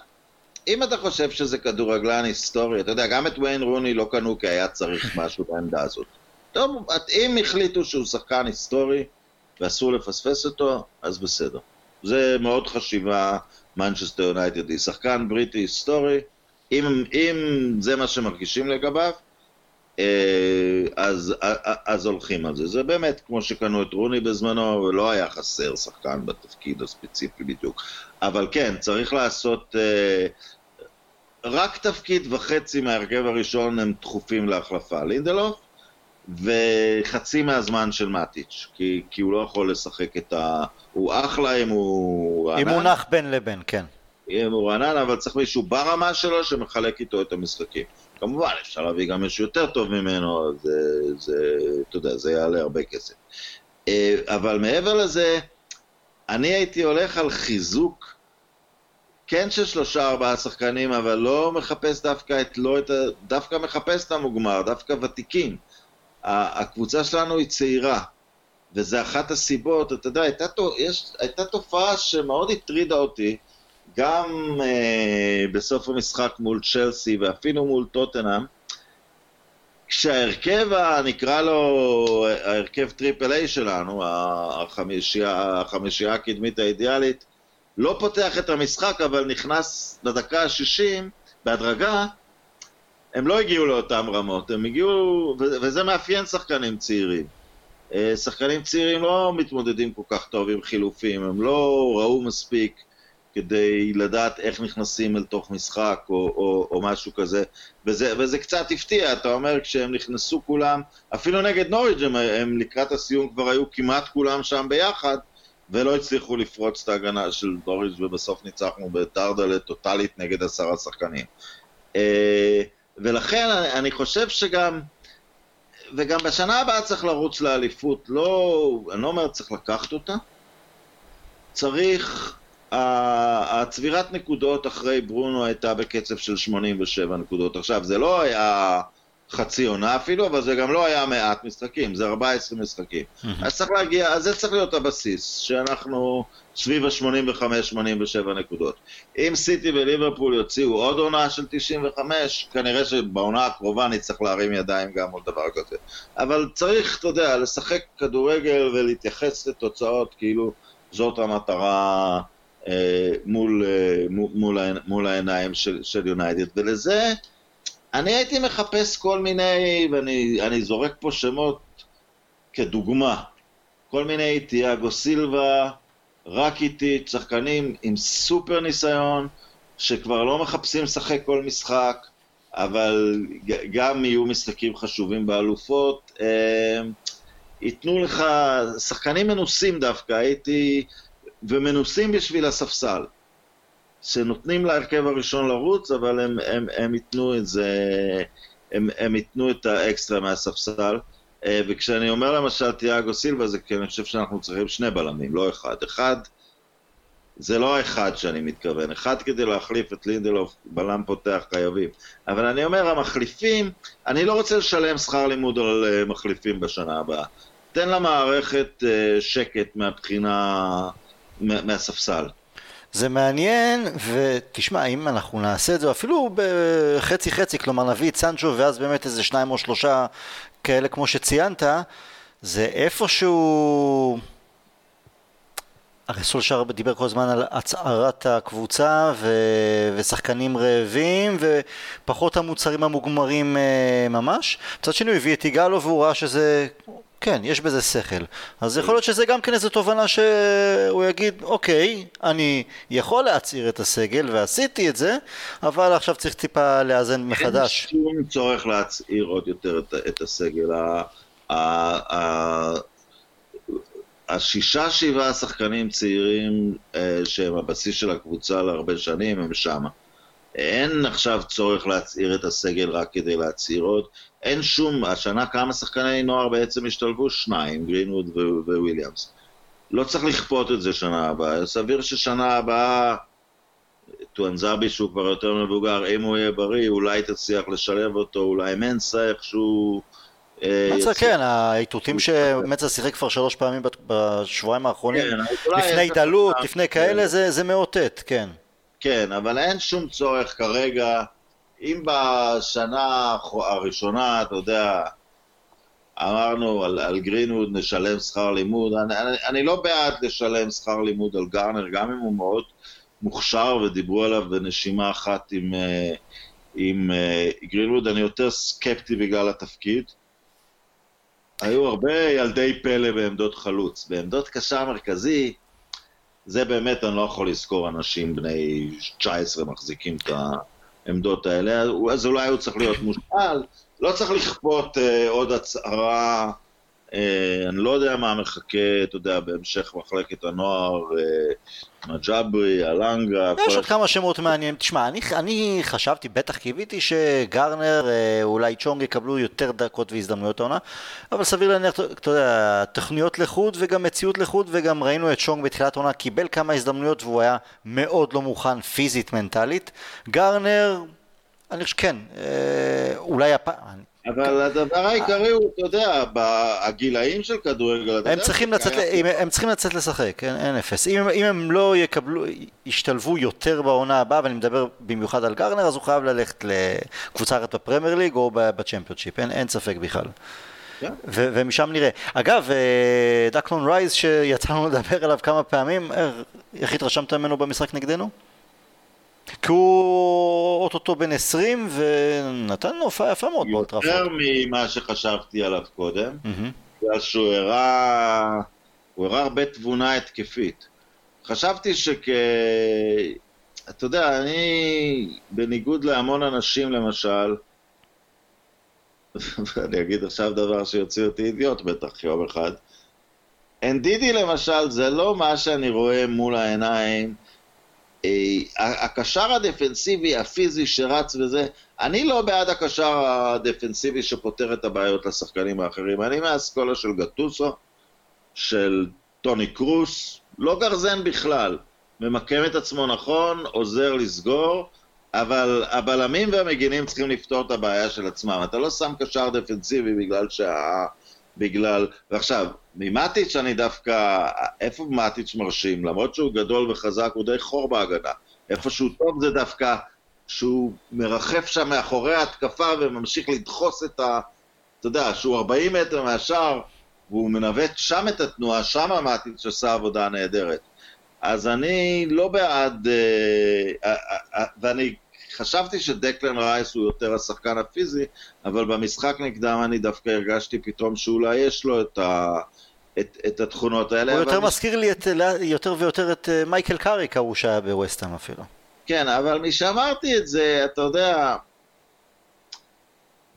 אם אתה חושב שזה כדורגלן היסטורי, אתה יודע, גם את ויין רוני לא קנו כי היה צריך *laughs* משהו בעמדה הזאת. טוב, אם החליטו שהוא שחקן היסטורי ואסור לפספס אותו, אז בסדר. זה מאוד חשיבה מנצ'סטר יונייטד. היא שחקן בריטי היסטורי, אם, אם זה מה שמרגישים לגביו, אז, אז הולכים על זה. זה באמת כמו שקנו את רוני בזמנו, ולא היה חסר שחקן בתפקיד הספציפי בדיוק. אבל כן, צריך לעשות... אה, רק תפקיד וחצי מההרכב הראשון הם דחופים להחלפה. לינדלוף, וחצי מהזמן של מאטיץ', כי, כי הוא לא יכול לשחק את ה... הוא אחלה אם הוא רענן. אם הוא נח בין לבין, כן. אם הוא רענן, אבל צריך מישהו ברמה שלו שמחלק איתו את המשחקים. כמובן, אפשר להביא גם מישהו יותר טוב ממנו, זה, זה, אתה יודע, זה יעלה הרבה כסף. אה, אבל מעבר לזה, אני הייתי הולך על חיזוק, כן של שלושה ארבעה שחקנים, אבל לא מחפש דווקא את, לא את ה... דווקא מחפש את המוגמר, דווקא ותיקים. הקבוצה שלנו היא צעירה, וזה אחת הסיבות, אתה יודע, הייתה, הייתה תופעה שמאוד הטרידה אותי, גם אה, בסוף המשחק מול צ'לסי ואפילו מול טוטנאם, כשההרכב, נקרא לו, ההרכב triple A שלנו, החמישייה, החמישייה הקדמית האידיאלית, לא פותח את המשחק אבל נכנס לדקה ה-60 בהדרגה, הם לא הגיעו לאותן רמות, הם הגיעו, וזה מאפיין שחקנים צעירים. אה, שחקנים צעירים לא מתמודדים כל כך טוב עם חילופים, הם לא ראו מספיק כדי לדעת איך נכנסים אל תוך משחק או, או, או משהו כזה, וזה, וזה קצת הפתיע, אתה אומר, כשהם נכנסו כולם, אפילו נגד נוריג' הם, הם לקראת הסיום כבר היו כמעט כולם שם ביחד, ולא הצליחו לפרוץ את ההגנה של נוריג' ובסוף ניצחנו בטרדלה טוטאלית נגד עשרה שחקנים. אה, ולכן אני חושב שגם, וגם בשנה הבאה צריך לרוץ לאליפות, לא, אני לא אומר צריך לקחת אותה, צריך, הצבירת נקודות אחרי ברונו הייתה בקצב של 87 נקודות. עכשיו, זה לא היה חצי עונה אפילו, אבל זה גם לא היה מעט משחקים, זה 14 משחקים. Mm-hmm. אז צריך להגיע, אז זה צריך להיות הבסיס, שאנחנו סביב ה-85-87 נקודות. אם סיטי וליברפול יוציאו עוד עונה של 95, כנראה שבעונה הקרובה נצטרך להרים ידיים גם עוד דבר כזה. אבל צריך, אתה יודע, לשחק כדורגל ולהתייחס לתוצאות כאילו זאת המטרה מול, אה, מול, מול העיניים של יונייטד, ולזה אני הייתי מחפש כל מיני, ואני זורק פה שמות כדוגמה, כל מיני תיאגו סילבה, רק איתי, שחקנים עם סופר ניסיון, שכבר לא מחפשים לשחק כל משחק, אבל גם יהיו משחקים חשובים באלופות. אה, ייתנו לך, שחקנים מנוסים דווקא, הייתי, ומנוסים בשביל הספסל. שנותנים להרכב הראשון לרוץ, אבל הם, הם, הם ייתנו את זה, הם, הם ייתנו את האקסטרה מהספסל. אה, וכשאני אומר למשל תיאגו סילבה, זה כי אני חושב שאנחנו צריכים שני בלמים, לא אחד. אחד, זה לא האחד שאני מתכוון, אחד כדי להחליף את לינדלוף, בלם פותח חייבים. אבל אני אומר, המחליפים, אני לא רוצה לשלם שכר לימוד על אה, מחליפים בשנה הבאה. תן למערכת אה, שקט מהבחינה, מהספסל. זה מעניין, ותשמע, אם אנחנו נעשה את זה אפילו בחצי חצי, כלומר נביא את סנצ'ו ואז באמת איזה שניים או שלושה כאלה כמו שציינת, זה איפשהו... הרי סולשר דיבר כל הזמן על הצערת הקבוצה ו... ושחקנים רעבים ופחות המוצרים המוגמרים אה, ממש. מצד שני הוא הביא את יגאלו והוא ראה שזה כן, יש בזה שכל. אז יכול להיות שזה גם כן איזו תובנה שהוא יגיד, אוקיי, אני יכול להצעיר את הסגל ועשיתי את זה, אבל עכשיו צריך טיפה לאזן מחדש. אין שום צורך להצעיר עוד יותר את, את הסגל. השישה שבעה שחקנים צעירים אה, שהם הבסיס של הקבוצה להרבה שנים הם שמה. אין עכשיו צורך להצעיר את הסגל רק כדי להצעיר עוד. אין שום, השנה כמה שחקני נוער בעצם השתלבו? שניים, גרינווד וויליאמס. לא צריך לכפות את זה שנה הבאה. סביר ששנה הבאה, טואנזאבי שהוא כבר יותר מבוגר, אם הוא יהיה בריא, אולי תצליח לשלב אותו, אולי מנסה איכשהו... אה, מצה, כן, האיתותים שמצה שיחק כבר שלוש פעמים בשבועיים האחרונים, כן, לפני התעלות, לפני כאלה, זה מאותת, כן. כן, אבל אין שום צורך כרגע, אם בשנה הראשונה, אתה יודע, אמרנו על, על גרינווד נשלם שכר לימוד, אני, אני, אני לא בעד לשלם שכר לימוד על גארנר, גם אם הוא מאוד מוכשר ודיברו עליו בנשימה אחת עם, אה, עם uh, גרינווד, אני יותר סקפטי בגלל התפקיד. היו הרבה ילדי פלא בעמדות חלוץ. בעמדות קשר מרכזי, זה באמת, אני לא יכול לזכור אנשים בני 19 מחזיקים את העמדות האלה, אז אולי הוא צריך להיות מושאל, לא צריך לכפות uh, עוד הצהרה. אה, אני לא יודע מה מחכה, אתה יודע, בהמשך מחלקת הנוער, אה, מג'אברי, אלנגה. יש עוד כמה שמות מעניינים. תשמע, אני, אני חשבתי, בטח קיוויתי שגרנר, אה, אולי צ'ונג יקבלו יותר דקות והזדמנויות העונה, אבל סביר להניח, אתה יודע, תוכניות לחוד וגם מציאות לחוד, וגם ראינו את צ'ונג בתחילת העונה, קיבל כמה הזדמנויות והוא היה מאוד לא מוכן פיזית, מנטלית. גארנר, אני חושב שכן, אולי הפעם... אבל הדבר העיקרי הוא, אתה יודע, בגילאים של כדורגל, הם צריכים לצאת, הם צריכים לצאת לשחק, אין אפס. אם הם לא יקבלו, ישתלבו יותר בעונה הבאה, ואני מדבר במיוחד על גארנר, אז הוא חייב ללכת לקבוצה אחרת בפרמייר ליג או בצ'מפיונשיפ, אין ספק בכלל. כן. ומשם נראה. אגב, אה, דקלון רייז שיצא לנו לדבר עליו כמה פעמים, איך התרשמת ממנו במשחק נגדנו? כי הוא אוטוטו בן 20 ונתן לו הופעה יפה מאוד באולטראפורד. יותר ממה שחשבתי עליו קודם, בגלל שהוא הראה, הוא הראה הרבה תבונה התקפית. חשבתי שכ... אתה יודע, אני, בניגוד להמון אנשים למשל, *laughs* ואני אגיד עכשיו דבר שיוציא אותי אידיוט בטח יום אחד, אנדידי למשל זה לא מה שאני רואה מול העיניים הקשר הדפנסיבי, הפיזי שרץ וזה, אני לא בעד הקשר הדפנסיבי שפותר את הבעיות לשחקנים האחרים, אני מהאסכולה של גטוסו, של טוני קרוס, לא גרזן בכלל, ממקם את עצמו נכון, עוזר לסגור, אבל הבלמים והמגינים צריכים לפתור את הבעיה של עצמם. אתה לא שם קשר דפנסיבי בגלל שה... בגלל... ועכשיו, ממטיץ' אני דווקא... איפה מטיץ' מרשים? למרות שהוא גדול וחזק, הוא די חור בהגנה. איפה שהוא טוב זה דווקא שהוא מרחף שם מאחורי ההתקפה וממשיך לדחוס את ה... אתה יודע, שהוא 40 מטר מהשאר, והוא מנווט שם את התנועה, שם מטיץ' עושה עבודה נהדרת. אז אני לא בעד... אה, אה, אה, ואני חשבתי שדקלן רייס הוא יותר השחקן הפיזי, אבל במשחק נגדם אני דווקא הרגשתי פתאום שאולי יש לו את, ה, את, את התכונות האלה. הוא יותר מזכיר לי את, יותר ויותר את אה, מייקל קאריק ההוא שהיה בווסטהאם אפילו. כן, אבל משאמרתי את זה, אתה יודע,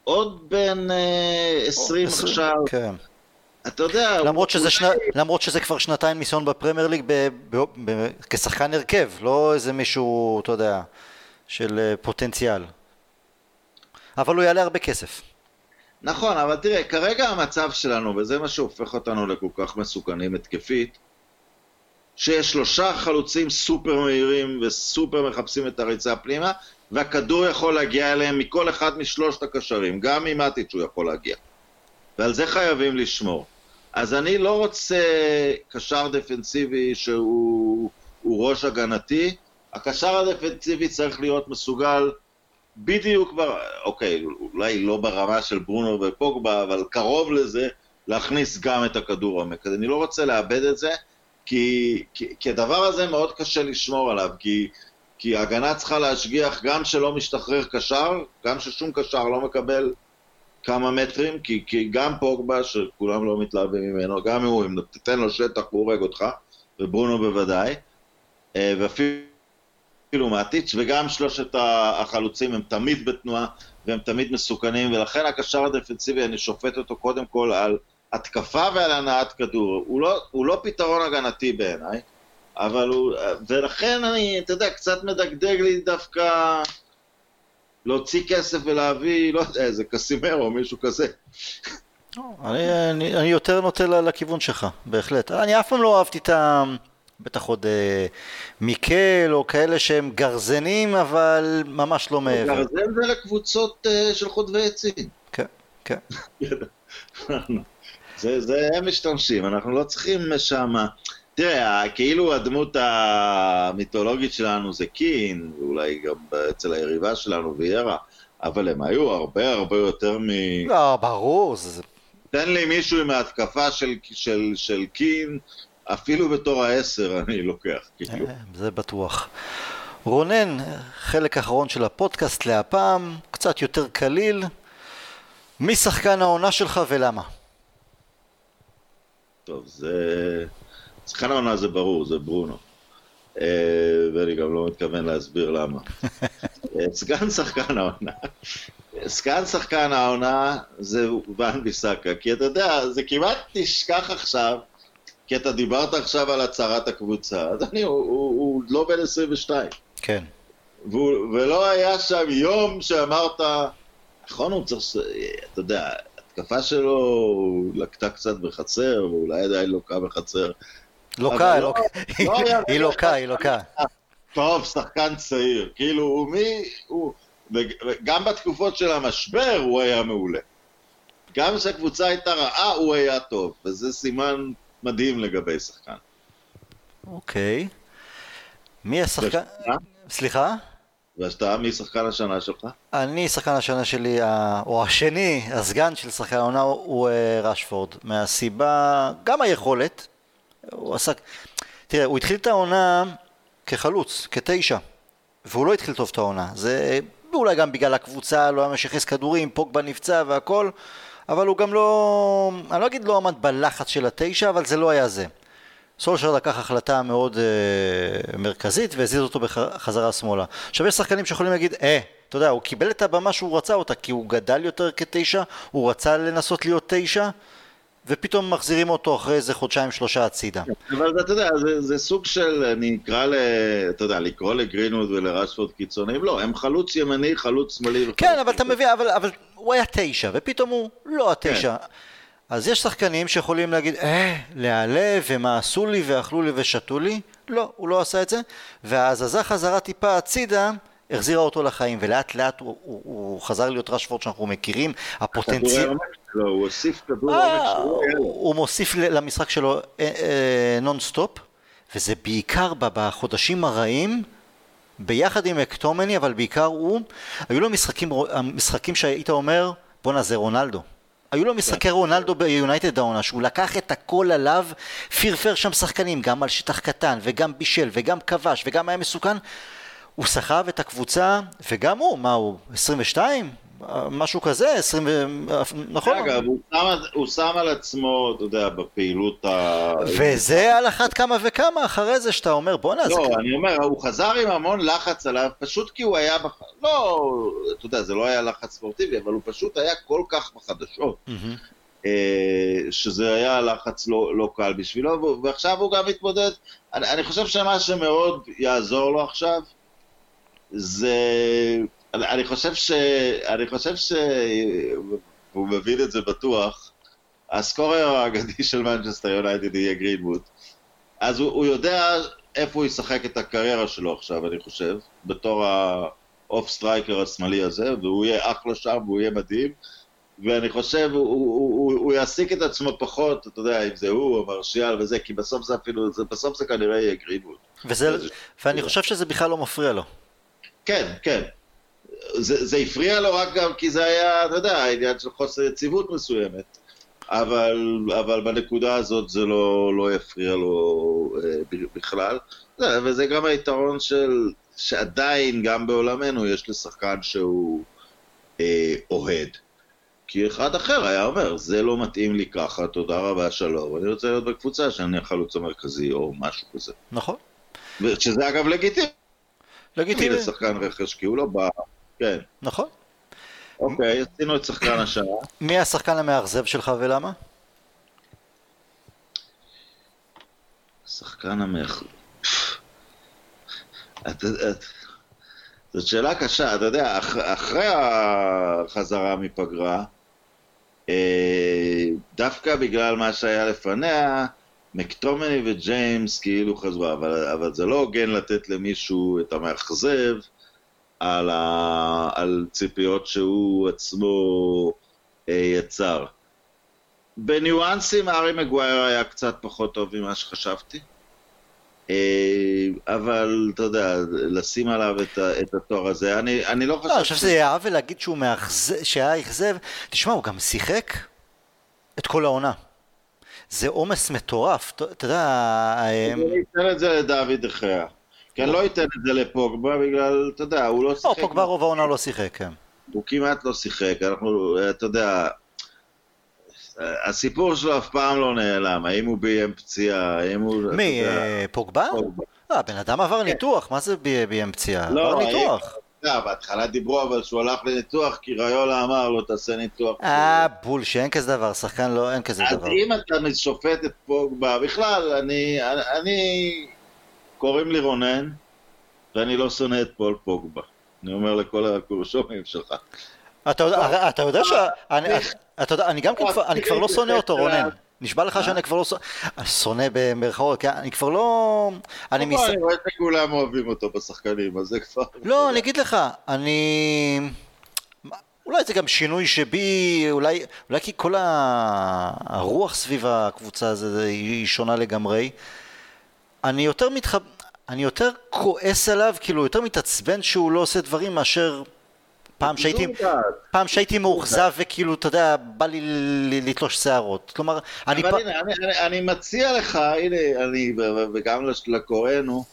עוד בן uh, 20 עכשיו. כן. אתה יודע... למרות שזה, שנה, למרות שזה כבר שנתיים ניסיון בפרמייר ליג ב, ב, ב, כשחקן הרכב, לא איזה מישהו, אתה יודע, של אה, פוטנציאל. אבל הוא יעלה הרבה כסף. נכון, אבל תראה, כרגע המצב שלנו, וזה מה שהופך אותנו לכל כך מסוכנים התקפית, שיש שלושה חלוצים סופר מהירים וסופר מחפשים את הריצה פנימה, והכדור יכול להגיע אליהם מכל אחד משלושת הקשרים, גם ממטיץ' הוא יכול להגיע. ועל זה חייבים לשמור. אז אני לא רוצה קשר דפנסיבי שהוא ראש הגנתי, הקשר הדפנסיבי צריך להיות מסוגל בדיוק, בר... אוקיי, אולי לא ברמה של ברונו ופוגבה, אבל קרוב לזה, להכניס גם את הכדור עומק. אני לא רוצה לאבד את זה, כי, כי, כי הדבר הזה מאוד קשה לשמור עליו, כי, כי ההגנה צריכה להשגיח גם שלא משתחרר קשר, גם ששום קשר לא מקבל כמה מטרים, כי, כי גם פוגבה, שכולם לא מתלהבים ממנו, גם הוא, אם תיתן לו שטח הוא הורג אותך, וברונו בוודאי, אה, ואפילו... כאילו מאטיץ', וגם שלושת החלוצים הם תמיד בתנועה והם תמיד מסוכנים, ולכן הקשר הדפנסיבי, אני שופט אותו קודם כל על התקפה ועל הנעת כדור. הוא לא, הוא לא פתרון הגנתי בעיניי, אבל הוא... ולכן אני, אתה יודע, קצת מדגדג לי דווקא להוציא כסף ולהביא, לא יודע, איזה קסימר או מישהו כזה. אני, אני, אני יותר נוטה לכיוון שלך, בהחלט. אני אף פעם לא אהבתי את ה... בטח עוד אה, מיקל או כאלה שהם גרזנים, אבל ממש לא מעבר. גרזן זה לקבוצות אה, של חוטבי עצים. כן, כן. *laughs* זה, זה הם משתמשים, אנחנו לא צריכים שם... תראה, כאילו הדמות המיתולוגית שלנו זה קין, ואולי גם אצל היריבה שלנו ויארה, אבל הם היו הרבה הרבה יותר מ... לא, ברור. זה... תן לי מישהו עם ההתקפה של, של, של קין, אפילו בתור העשר אני לוקח, כאילו. זה בטוח. רונן, חלק אחרון של הפודקאסט להפעם, קצת יותר קליל. מי שחקן העונה שלך ולמה? טוב, זה... שחקן העונה זה ברור, זה ברונו. אה, ואני גם לא מתכוון להסביר למה. *laughs* אה, סגן שחקן העונה. סגן שחקן העונה זה ואן ביסאקה, כי אתה יודע, זה כמעט נשכח עכשיו, כי אתה דיברת עכשיו על הצהרת הקבוצה, אדוני, הוא, הוא, הוא לא בן 22. כן. והוא, ולא היה שם יום שאמרת, נכון, הוא צריך, אתה יודע, התקפה שלו לקתה קצת בחצר, ואולי עדיין לוקה בחצר. לוקה, לא, לא *laughs* היא לוקה, היא לוקה. טוב, שחקן צעיר. כאילו, הוא מי... הוא... וגם בתקופות של המשבר הוא היה מעולה. גם כשהקבוצה הייתה רעה, הוא היה טוב, וזה סימן מדהים לגבי שחקן. אוקיי. מי השחקן... סליחה? ואתה, מי שחקן השנה שלך? אני, שחקן השנה שלי, או השני, הסגן של שחקן העונה הוא אה, רשפורד. מהסיבה, גם היכולת. הוא עסק... תראה, הוא התחיל את העונה כחלוץ, כתשע. והוא לא התחיל טוב את העונה. זה אולי גם בגלל הקבוצה, לא היה משכס כדורים, פוגבה נפצע והכל, אבל הוא גם לא, אני לא אגיד לא עמד בלחץ של התשע, אבל זה לא היה זה. סולשר לקח החלטה מאוד אה, מרכזית והזיז אותו בחזרה שמאלה. עכשיו יש שחקנים שיכולים להגיד, אה, אתה יודע, הוא קיבל את הבמה שהוא רצה אותה כי הוא גדל יותר כתשע, הוא רצה לנסות להיות תשע, ופתאום מחזירים אותו אחרי איזה חודשיים שלושה הצידה. אבל אתה יודע, זה, זה סוג של, אני אקרא ל... אתה יודע, לקרוא לגרינווד ולרשפורד קיצוניים, לא, הם חלוץ ימני, חלוץ שמאלי. כן, אבל אתה מבין, אבל, אבל הוא היה תשע, ופתאום הוא לא התשע. כן. אז יש שחקנים שיכולים להגיד, אה, להיעלב, ומה עשו לי, ואכלו לי ושתו לי. לא, הוא לא עשה את זה. וההזזה חזרה טיפה הצידה, החזירה אותו לחיים, ולאט לאט הוא, הוא, הוא חזר להיות רשפורד שאנחנו מכירים. הפוטנציאל... לא, הוא הוסיף כדור עומק אה, שלו. הוא מוסיף למשחק שלו נונסטופ, אה, אה, וזה בעיקר בחודשים הרעים. ביחד עם מקטומיניי, אבל בעיקר הוא, היו לו משחקים, משחקים שהיית אומר, בואנה זה רונלדו. היו לו משחקי כן. רונלדו ביונייטד העונה, שהוא לקח את הכל עליו, פרפר שם שחקנים, גם על שטח קטן, וגם בישל, וגם כבש, וגם היה מסוכן. הוא סחב את הקבוצה, וגם הוא, מה הוא, 22? משהו כזה, 20, נכון? אגב, הוא שם, הוא שם על עצמו, אתה יודע, בפעילות ה... וזה על אחת כמה וכמה אחרי זה שאתה אומר, בואנה, לא, זה... אני אומר, הוא חזר עם המון לחץ עליו, פשוט כי הוא היה, בח... לא, אתה יודע, זה לא היה לחץ ספורטיבי, אבל הוא פשוט היה כל כך בחדשות. Mm-hmm. שזה היה לחץ לא, לא קל בשבילו, ועכשיו הוא גם מתמודד, אני, אני חושב שמה שמאוד יעזור לו עכשיו, זה אני חושב ש... אני חושב ש... הוא מבין את זה בטוח. ה scorer האגדי של מנצ'סטר יונייטד יהיה גרינווד. אז הוא, הוא יודע איפה הוא ישחק את הקריירה שלו עכשיו, אני חושב, בתור ה off striker השמאלי הזה, והוא יהיה אחלה שם, והוא יהיה מדהים. ואני חושב, הוא, הוא, הוא, הוא יעסיק את עצמו פחות, אתה יודע, אם זה הוא או מרשיאל וזה, כי בסוף זה אפילו, זה, בסוף זה כנראה יהיה גרינווד. וזה, ואני חושב שזה בכלל לא מפריע לו. כן, כן. זה, זה הפריע לו רק גם כי זה היה, אתה יודע, עניין של חוסר יציבות מסוימת. אבל, אבל בנקודה הזאת זה לא, לא יפריע לו אה, בכלל. זה, וזה גם היתרון של, שעדיין, גם בעולמנו, יש לשחקן שהוא אה, אוהד. כי אחד אחר היה אומר, זה לא מתאים לי ככה, תודה רבה, שלום, אני רוצה להיות בקבוצה שאני החלוץ המרכזי, או משהו כזה. נכון. שזה אגב לגיטימי. לגיטימי. לשחקן רכש, כי הוא לא בא כן. נכון. אוקיי, עשינו את שחקן השנה. מי השחקן המאכזב שלך ולמה? שחקן המאכזב... זאת שאלה קשה, אתה יודע, אחרי החזרה מפגרה, אה, דווקא בגלל מה שהיה לפניה, מקטומני וג'יימס כאילו חזרו, אבל, אבל זה לא הוגן לתת למישהו את המאכזב, על, ה... על ציפיות שהוא עצמו אה, יצר. בניואנסים ארי מגווייר היה קצת פחות טוב ממה שחשבתי. אה, אבל אתה יודע, לשים עליו את, את התואר הזה, אני, אני לא חושב... לא, אני חושב שזה יהיה עוול להגיד שהוא מאכזב, שהיה אכזב. תשמע, הוא גם שיחק את כל העונה. זה עומס מטורף, אתה יודע... אה, אני אתן את זה לדוד אחריה. כי אני לא אתן את זה לפוגבה בגלל, אתה יודע, הוא לא, לא שיחק. לא, פוגבה רוב העונה לא שיחק, כן. הוא כמעט לא שיחק, אנחנו, אתה יודע, הסיפור שלו אף פעם לא נעלם, האם הוא ביים פציעה, האם הוא... מי, אה, פוגבה? לא, הבן אדם עבר. ניתוח, מה זה ביים פציעה? לא, עבר ניתוח. בהתחלה דיברו אבל שהוא הלך לניתוח כי ריולה אמר לו תעשה ניתוח. אה, בולש, אין כזה דבר, שחקן לא, אין כזה דבר. אז אם אתה שופט את פוגבה, בכלל, אני, אני, קוראים לי רונן, ואני לא שונא את פול פוגבה. אני אומר לכל הקורשומים שלך. אתה יודע ש... אתה יודע, אני גם כן, אני כבר לא שונא אותו, רונן. נשבע לך שאני כבר לא שונא במרכאות, כי אני כבר לא... אני מס... אני רואה שכולם אוהבים אותו בשחקנים, אז זה כבר... לא, אני אגיד לך, אני... אולי זה גם שינוי שבי, אולי, אולי כי כל הרוח סביב הקבוצה הזו היא שונה לגמרי. אני יותר מתחב... אני יותר כועס עליו, כאילו יותר מתעצבן שהוא לא עושה דברים מאשר פעם שהייתי, פעם שהייתי מאוכזב וכאילו, אתה יודע, בא לי לתלוש שערות. כלומר, אני... אבל הנה, אני, אני, אני מציע לך, הנה, אני, וגם לקוראינו,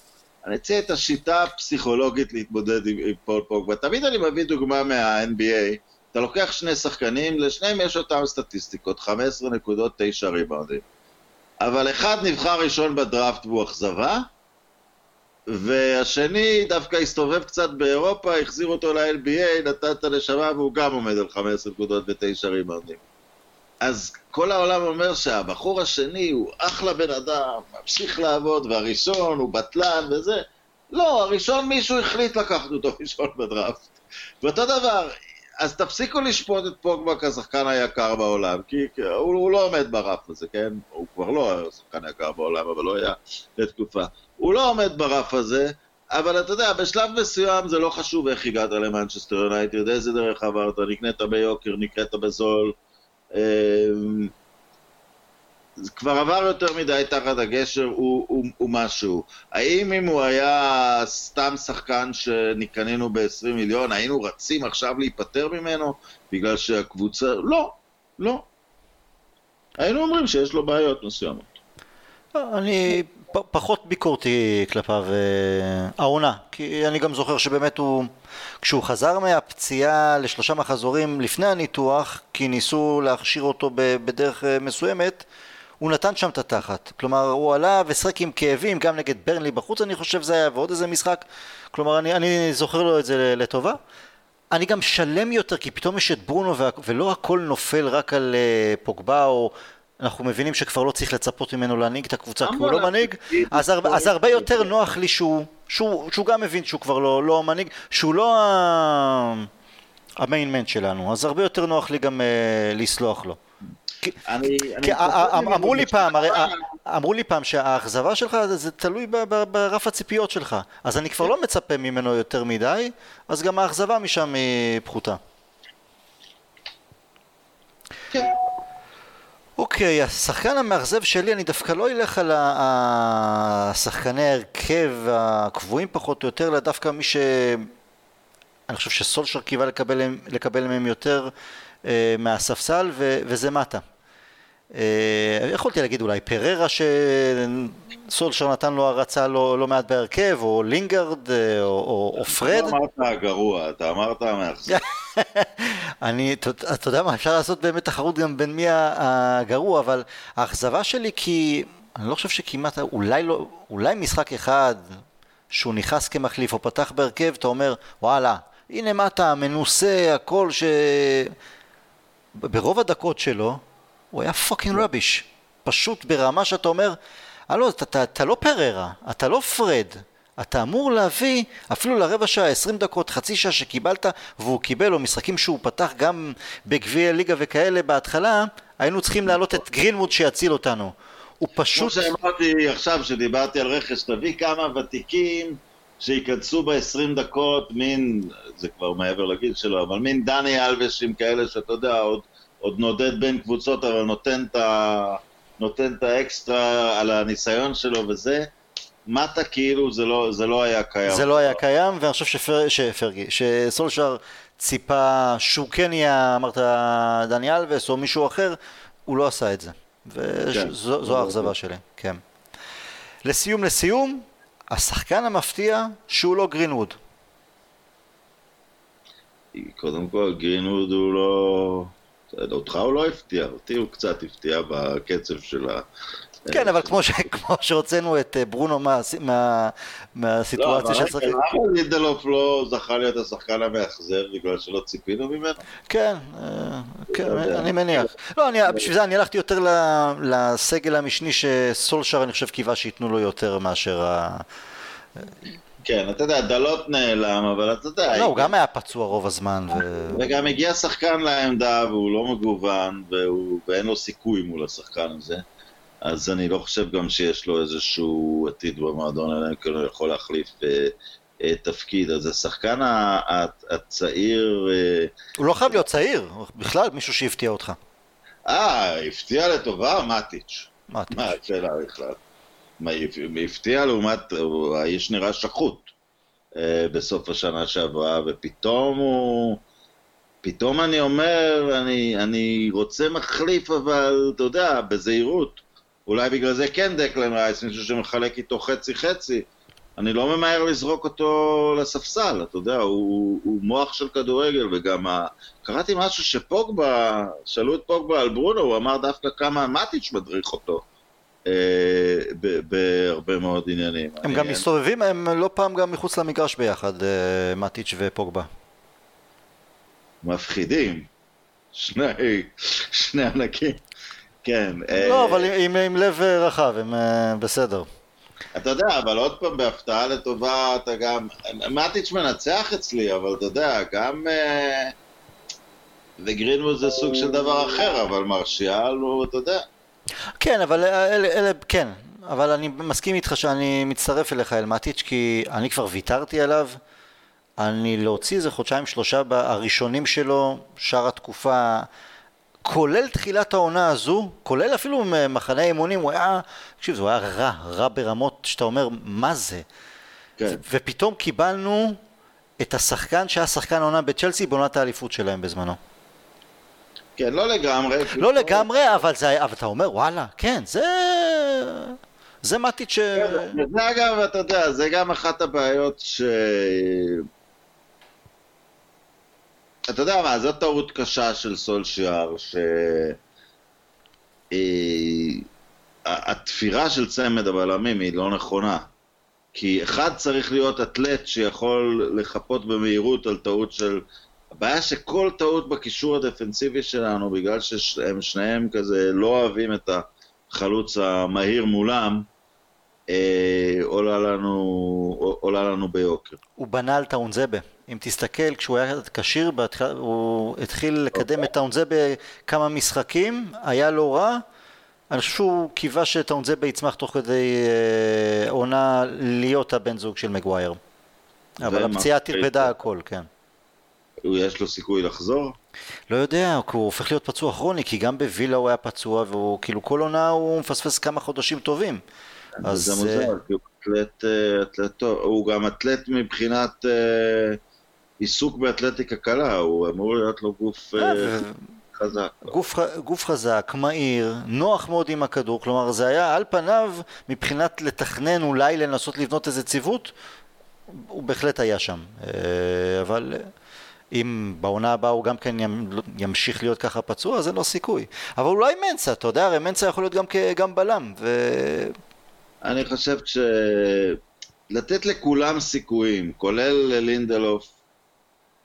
אני אציע את השיטה הפסיכולוגית להתמודד עם, עם פול פוגבה. תמיד אני מביא דוגמה מה-NBA, אתה לוקח שני שחקנים, לשניהם יש אותם סטטיסטיקות, 15 נקודות, 9 ריבאונדים. אבל אחד נבחר ראשון בדראפט והוא אכזבה, והשני דווקא הסתובב קצת באירופה, החזיר אותו ל-LBA, נתן את הנשמה והוא גם עומד על 15 נקודות ותשע ריבאונדים. אז כל העולם אומר שהבחור השני הוא אחלה בן אדם, ממשיך לעבוד, והראשון הוא בטלן וזה. לא, הראשון מישהו החליט לקחת אותו ראשון בדראפט. ואותו דבר, אז תפסיקו לשפוט את פוגבה כשחקן היקר בעולם, כי הוא, הוא לא עומד ברף הזה, כן? הוא כבר לא היה שחקן יקר בעולם, אבל לא היה לתקופה. הוא לא עומד ברף הזה, אבל אתה יודע, בשלב מסוים זה לא חשוב איך הגעת למנצ'סטר יונייטד, איזה דרך עברת, נקנית ביוקר, נקנית בזול. אמ, כבר עבר יותר מדי תחת הגשר, הוא, הוא, הוא משהו. האם אם הוא היה סתם שחקן שקנינו ב-20 מיליון, היינו רצים עכשיו להיפטר ממנו בגלל שהקבוצה... לא, לא. היינו אומרים שיש לו בעיות מסוימות. אני פחות ביקורתי כלפיו אה, העונה, כי אני גם זוכר שבאמת הוא, כשהוא חזר מהפציעה לשלושה מחזורים לפני הניתוח, כי ניסו להכשיר אותו בדרך אה, מסוימת, הוא נתן שם את התחת. כלומר, הוא עלה ושחק עם כאבים, גם נגד ברנלי בחוץ אני חושב זה היה, ועוד איזה משחק. כלומר, אני, אני זוכר לו את זה לטובה. אני גם שלם יותר, כי פתאום יש את ברונו, ולא הכל נופל רק על uh, פוגבה או אנחנו מבינים שכבר לא צריך לצפות ממנו להנהיג את הקבוצה כי הוא לא מנהיג, אז, הרבה, אז הרבה יותר נוח לי שהוא, שהוא, שהוא גם מבין שהוא כבר לא, לא המנהיג, שהוא לא המיינמנט שלנו, אז הרבה יותר נוח לי גם uh, לסלוח לו. אני אמרו לי פעם, הרי, אמרו לי פעם שהאכזבה שלך זה, תלוי ברף הציפיות שלך, אז אני כבר לא מצפה ממנו יותר מדי, אז גם האכזבה משם היא פחותה. כן. אוקיי, השחקן המאכזב שלי, אני דווקא לא אלך על השחקני ההרכב הקבועים פחות או יותר, אלא דווקא מי ש... אני חושב שסולשר קיווה לקבל, לקבל מהם יותר מהספסל, ו, וזה מטה. אה, יכולתי להגיד אולי פררה שסולשר נתן לו הרצה לא, לא מעט בהרכב, או לינגרד, אה, או, או, או פרד. אתה אמרת הגרוע, אתה אמרת המאכזב. *laughs* אני, אתה יודע מה, אפשר לעשות באמת תחרות גם בין מי הגרוע, אבל האכזבה שלי כי אני לא חושב שכמעט, אולי, לא, אולי משחק אחד שהוא נכנס כמחליף או פתח בהרכב, אתה אומר, וואלה, הנה מטה, מנוסה, הכל ש... ברוב הדקות שלו, הוא היה fucking rubbish. פשוט ברמה שאתה אומר, הלו, אתה, אתה, אתה לא פריירה, אתה לא פרד, אתה אמור להביא אפילו לרבע שעה, עשרים דקות, חצי שעה שקיבלת, והוא קיבל, או משחקים שהוא פתח גם בגביע ליגה וכאלה בהתחלה, היינו צריכים להעלות את גרינווד שיציל אותנו. הוא פשוט... כמו שאמרתי עכשיו, שדיברתי על רכש, תביא כמה ותיקים שייכנסו ב-20 דקות, מין, זה כבר מעבר לגיל שלו, אבל מין דני אלבשים כאלה שאתה יודע, עוד, עוד נודד בין קבוצות, אבל נותן את, ה, נותן את האקסטרה על הניסיון שלו וזה. מטה כאילו זה לא, זה לא היה קיים. זה לא היה קיים, ואני חושב שפר, שפרגי, שסולשר ציפה שהוא כן יהיה, אמרת דני אלווס או מישהו אחר, הוא לא עשה את זה. וזו כן. האכזבה שלי, כן. לסיום, לסיום, השחקן המפתיע שהוא לא גרינווד. קודם כל, גרינווד הוא לא... אותך הוא לא הפתיע, אותי הוא קצת הפתיע בקצב של ה... כן, אבל כמו, ש... *laughs* כמו שהוצאנו את אה, ברונו מה... מה... מהסיטואציה של שחק... לא, אבל לידלוף לא זכה להיות השחקן המאכזר בגלל שלא ציפינו ממנו? כן, אה, כן, לא אני מניח. לא, אני, בשביל זה אני הלכתי יותר לסגל המשני שסולשר אני חושב קיווה שייתנו לו יותר מאשר ה... כן, אתה יודע, דלות נעלם, אבל אתה יודע... לא, הוא גם היה פצוע רוב הזמן. ו... וגם הגיע שחקן לעמדה והוא לא מגוון, והוא... ואין לו סיכוי מול השחקן הזה. אז אני לא חושב גם שיש לו איזשהו עתיד במועדון, אלא אם כן הוא יכול להחליף אה, אה, תפקיד. אז השחקן הצעיר... אה, הוא לא חייב להיות צעיר, בכלל מישהו שהפתיע אותך. אה, הפתיע לטובה? מטיץ'. מטיץ'. מה השאלה בכלל? מה, הפתיע לעומת, האיש נראה שחוט אה, בסוף השנה שעברה, ופתאום הוא... פתאום אני אומר, אני, אני רוצה מחליף, אבל אתה יודע, בזהירות. אולי בגלל זה כן דקלן רייס, מישהו שמחלק איתו חצי-חצי. אני לא ממהר לזרוק אותו לספסל, אתה יודע, הוא, הוא מוח של כדורגל, וגם ה... קראתי משהו שפוגבה, שאלו את פוגבה על ברונו, הוא אמר דווקא כמה מטיץ' מדריך אותו. אה, בהרבה מאוד עניינים. הם גם מסתובבים, הם לא פעם גם מחוץ למגרש ביחד, אה, מטיץ' ופוגבה. מפחידים. שני, שני ענקים. כן. לא, אה, אבל עם, עם לב רחב, הם בסדר. אתה יודע, אבל עוד פעם, בהפתעה לטובה, אתה גם... מטיץ' מנצח אצלי, אבל אתה יודע, גם... וגרינבוט זה סוג של דבר אחר, אבל מרשיאל הוא, אתה יודע. כן, אבל אלה, אלה, כן, אבל אני מסכים איתך שאני מצטרף אליך אלמטיץ', כי אני כבר ויתרתי עליו. אני להוציא איזה חודשיים שלושה הראשונים שלו, שאר התקופה, כולל תחילת העונה הזו, כולל אפילו מחנה אימונים, הוא היה, תקשיב, הוא היה רע, רע ברמות שאתה אומר, מה זה? כן. ופתאום קיבלנו את השחקן שהיה שחקן העונה בצ'לסי בעונת האליפות שלהם בזמנו. כן, לא לגמרי. לא לגמרי, אבל, זה, אבל אתה אומר, וואלה, כן, זה... זה מטיץ' ש... כן, זה אגב, אתה יודע, זה גם אחת הבעיות ש... אתה יודע מה, זו טעות קשה של סולשיאר, ש... התפירה של צמד הבלמים היא לא נכונה. כי אחד צריך להיות אתלט שיכול לחפות במהירות על טעות של הבעיה שכל טעות בקישור הדפנסיבי שלנו, בגלל שהם שניהם כזה לא אוהבים את החלוץ המהיר מולם, עולה, לנו, עולה לנו ביוקר. הוא בנה על טאונזבה. אם תסתכל, כשהוא היה כשיר, הוא התחיל לקדם את טאונזבה כמה משחקים, היה לא רע. אני חושב שהוא קיווה שטאונזבה יצמח תוך כדי אה, עונה להיות הבן זוג של מגווייר. אבל הפציעה טרפדה הכל, כן. יש לו סיכוי לחזור? לא יודע, הוא הופך להיות פצוע כרוני, כי גם בווילה הוא היה פצוע, והוא כאילו כל עונה הוא מפספס כמה חודשים טובים. אז זה מוזר, אה, כי הוא אתלט, אה, אתלט טוב, הוא גם אתלט מבחינת אה, עיסוק באתלטיקה קלה, הוא אמור להיות לו גוף חזק. גוף, גוף חזק, מהיר, נוח מאוד עם הכדור, כלומר זה היה על פניו, מבחינת לתכנן אולי לנסות לבנות איזה ציוות, הוא בהחלט היה שם, אבל אם בעונה הבאה הוא גם כן ימשיך להיות ככה פצוע, אין לו סיכוי. אבל אולי מנסה, אתה יודע, הרי מנסה יכול להיות גם, גם בלם. ו... אני חושב ש... לתת לכולם סיכויים, כולל לינדלוף,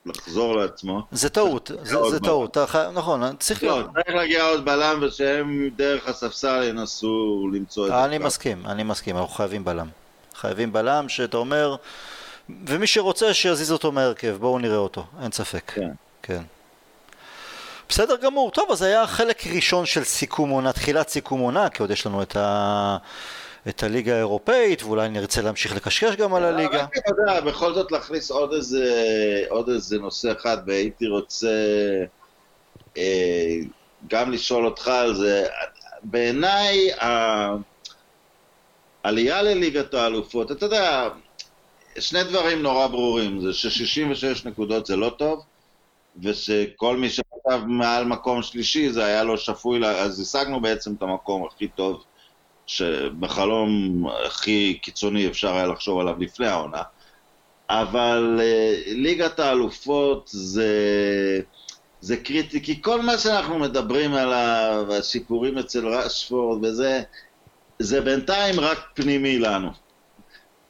לחזור לעצמו. זה טעות, זה, זה טעות, נכון, צריך לא, להיות. צריך להגיע עוד בלם ושהם דרך הספסל ינסו למצוא את זה. אני מסכים, אני מסכים, אנחנו חייבים בלם. חייבים בלם שאתה אומר... ומי שרוצה שיזיז אותו מהרכב, בואו נראה אותו, אין ספק. כן. כן. בסדר גמור, טוב, אז היה חלק ראשון של סיכום עונה, תחילת סיכום עונה, כי עוד יש לנו את, ה... את הליגה האירופאית, ואולי נרצה להמשיך לקשקש גם על הליגה. רק אתה יודע, בכל זאת להכניס עוד איזה, עוד איזה נושא אחד, והייתי רוצה אה, גם לשאול אותך על זה. בעיניי, העלייה לליגת האלופות, אתה יודע, שני דברים נורא ברורים, זה ש-66 נקודות זה לא טוב, ושכל מי שכתב מעל מקום שלישי זה היה לו שפוי, אז השגנו בעצם את המקום הכי טוב שבחלום הכי קיצוני אפשר היה לחשוב עליו לפני העונה. אבל אה, ליגת האלופות זה, זה קריטי, כי כל מה שאנחנו מדברים עליו, השיפורים אצל רשפורד וזה, זה בינתיים רק פנימי לנו.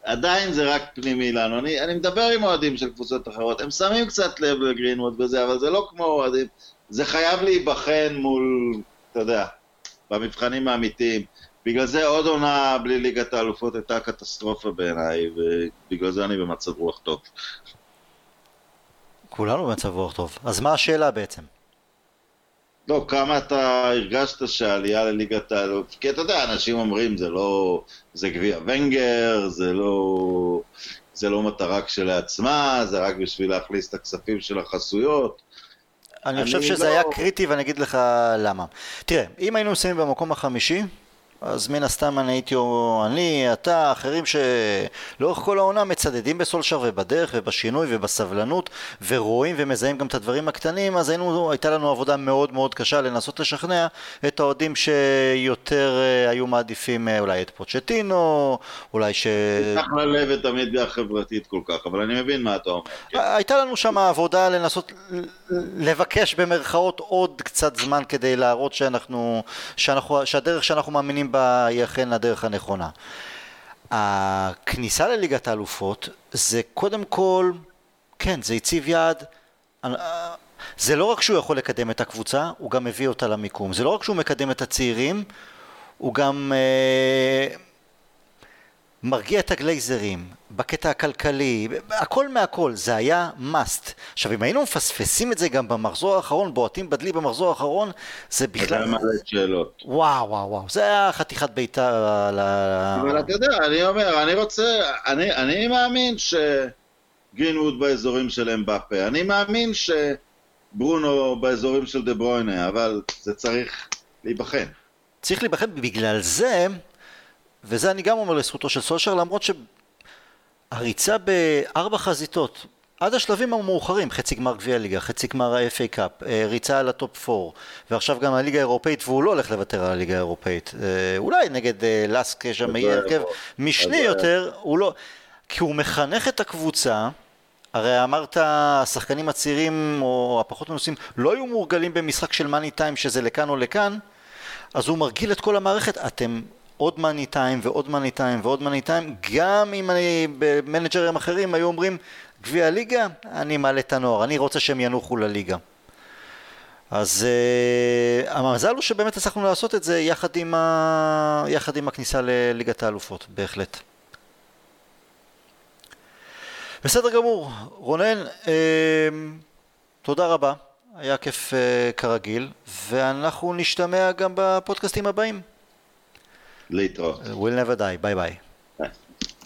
עדיין זה רק פנימי לנו. אני, אני מדבר עם אוהדים של קבוצות אחרות, הם שמים קצת לב לגרינווד וזה, אבל זה לא כמו אוהדים, זה חייב להיבחן מול, אתה יודע, במבחנים האמיתיים. בגלל זה עוד עונה בלי ליגת האלופות הייתה קטסטרופה בעיניי, ובגלל זה אני במצב רוח טוב. כולנו במצב רוח טוב. אז מה השאלה בעצם? לא, כמה אתה הרגשת שהעלייה לליגת האלופות, כי אתה יודע, אנשים אומרים זה לא, זה גביע ונגר, זה לא, זה לא מטרה כשלעצמה, זה רק בשביל להכניס את הכספים של החסויות. אני, אני חושב שזה לא... היה קריטי ואני אגיד לך למה. תראה, אם היינו מסיימים במקום החמישי, אז מן הסתם אני הייתי, אני, אתה, אחרים שלאורך כל העונה מצדדים בסולשר ובדרך ובשינוי ובסבלנות ורואים ומזהים גם את הדברים הקטנים, אז היינו, הייתה לנו עבודה מאוד מאוד קשה לנסות לשכנע את האוהדים שיותר uh, היו מעדיפים uh, אולי את פוצ'טינו, אולי ש... צריך ללב את המדיה החברתית כל כך, אבל אני מבין מה אתה אומר. כן. הייתה לנו שם עבודה לנסות לבקש במרכאות עוד קצת זמן כדי להראות שאנחנו, שאנחנו, שהדרך שאנחנו מאמינים בה היא אכן הדרך הנכונה. הכניסה לליגת האלופות זה קודם כל, כן, זה הציב יעד, זה לא רק שהוא יכול לקדם את הקבוצה, הוא גם מביא אותה למיקום. זה לא רק שהוא מקדם את הצעירים, הוא גם אה, מרגיע את הגלייזרים, בקטע הכלכלי, הכל מהכל, זה היה must. עכשיו אם היינו מפספסים את זה גם במחזור האחרון, בועטים בדלי במחזור האחרון, זה בכלל... זה היה מלא שאלות. וואו וואו וואו, זה היה חתיכת בעיטה ל... אבל אתה יודע, אני אומר, אני רוצה, אני, אני מאמין שגרינווד באזורים של אמבפה, אני מאמין שברונו באזורים של דה ברוינה, אבל זה צריך להיבחן. צריך להיבחן, בגלל זה, וזה אני גם אומר לזכותו של סולשר, למרות ש... הריצה בארבע חזיתות, עד השלבים המאוחרים, חצי גמר גביע ליגה, חצי גמר ה-FA Cup, אה, ריצה על ה top 4, ועכשיו גם הליגה האירופאית, והוא לא הולך לוותר על הליגה האירופאית. אה, אולי נגד אה, לאסק שם יהיה הרכב משני יותר, הוא לא... כי הוא מחנך את הקבוצה, הרי אמרת, השחקנים הצעירים או הפחות מנוסים לא היו מורגלים במשחק של money time שזה לכאן או לכאן, אז הוא מרגיל את כל המערכת, אתם עוד מאני טיים ועוד מאני טיים ועוד מאני טיים, גם אם אני במנג'רים אחרים היו אומרים גביע הליגה, אני מעלה את הנוער, אני רוצה שהם ינוחו לליגה. אז uh, המזל הוא שבאמת הצלחנו לעשות את זה יחד עם, ה... יחד עם הכניסה לליגת האלופות, בהחלט. בסדר גמור, רונן, uh, תודה רבה, היה כיף uh, כרגיל, ואנחנו נשתמע גם בפודקאסטים הבאים. Later. Uh, we'll never die. Bye bye.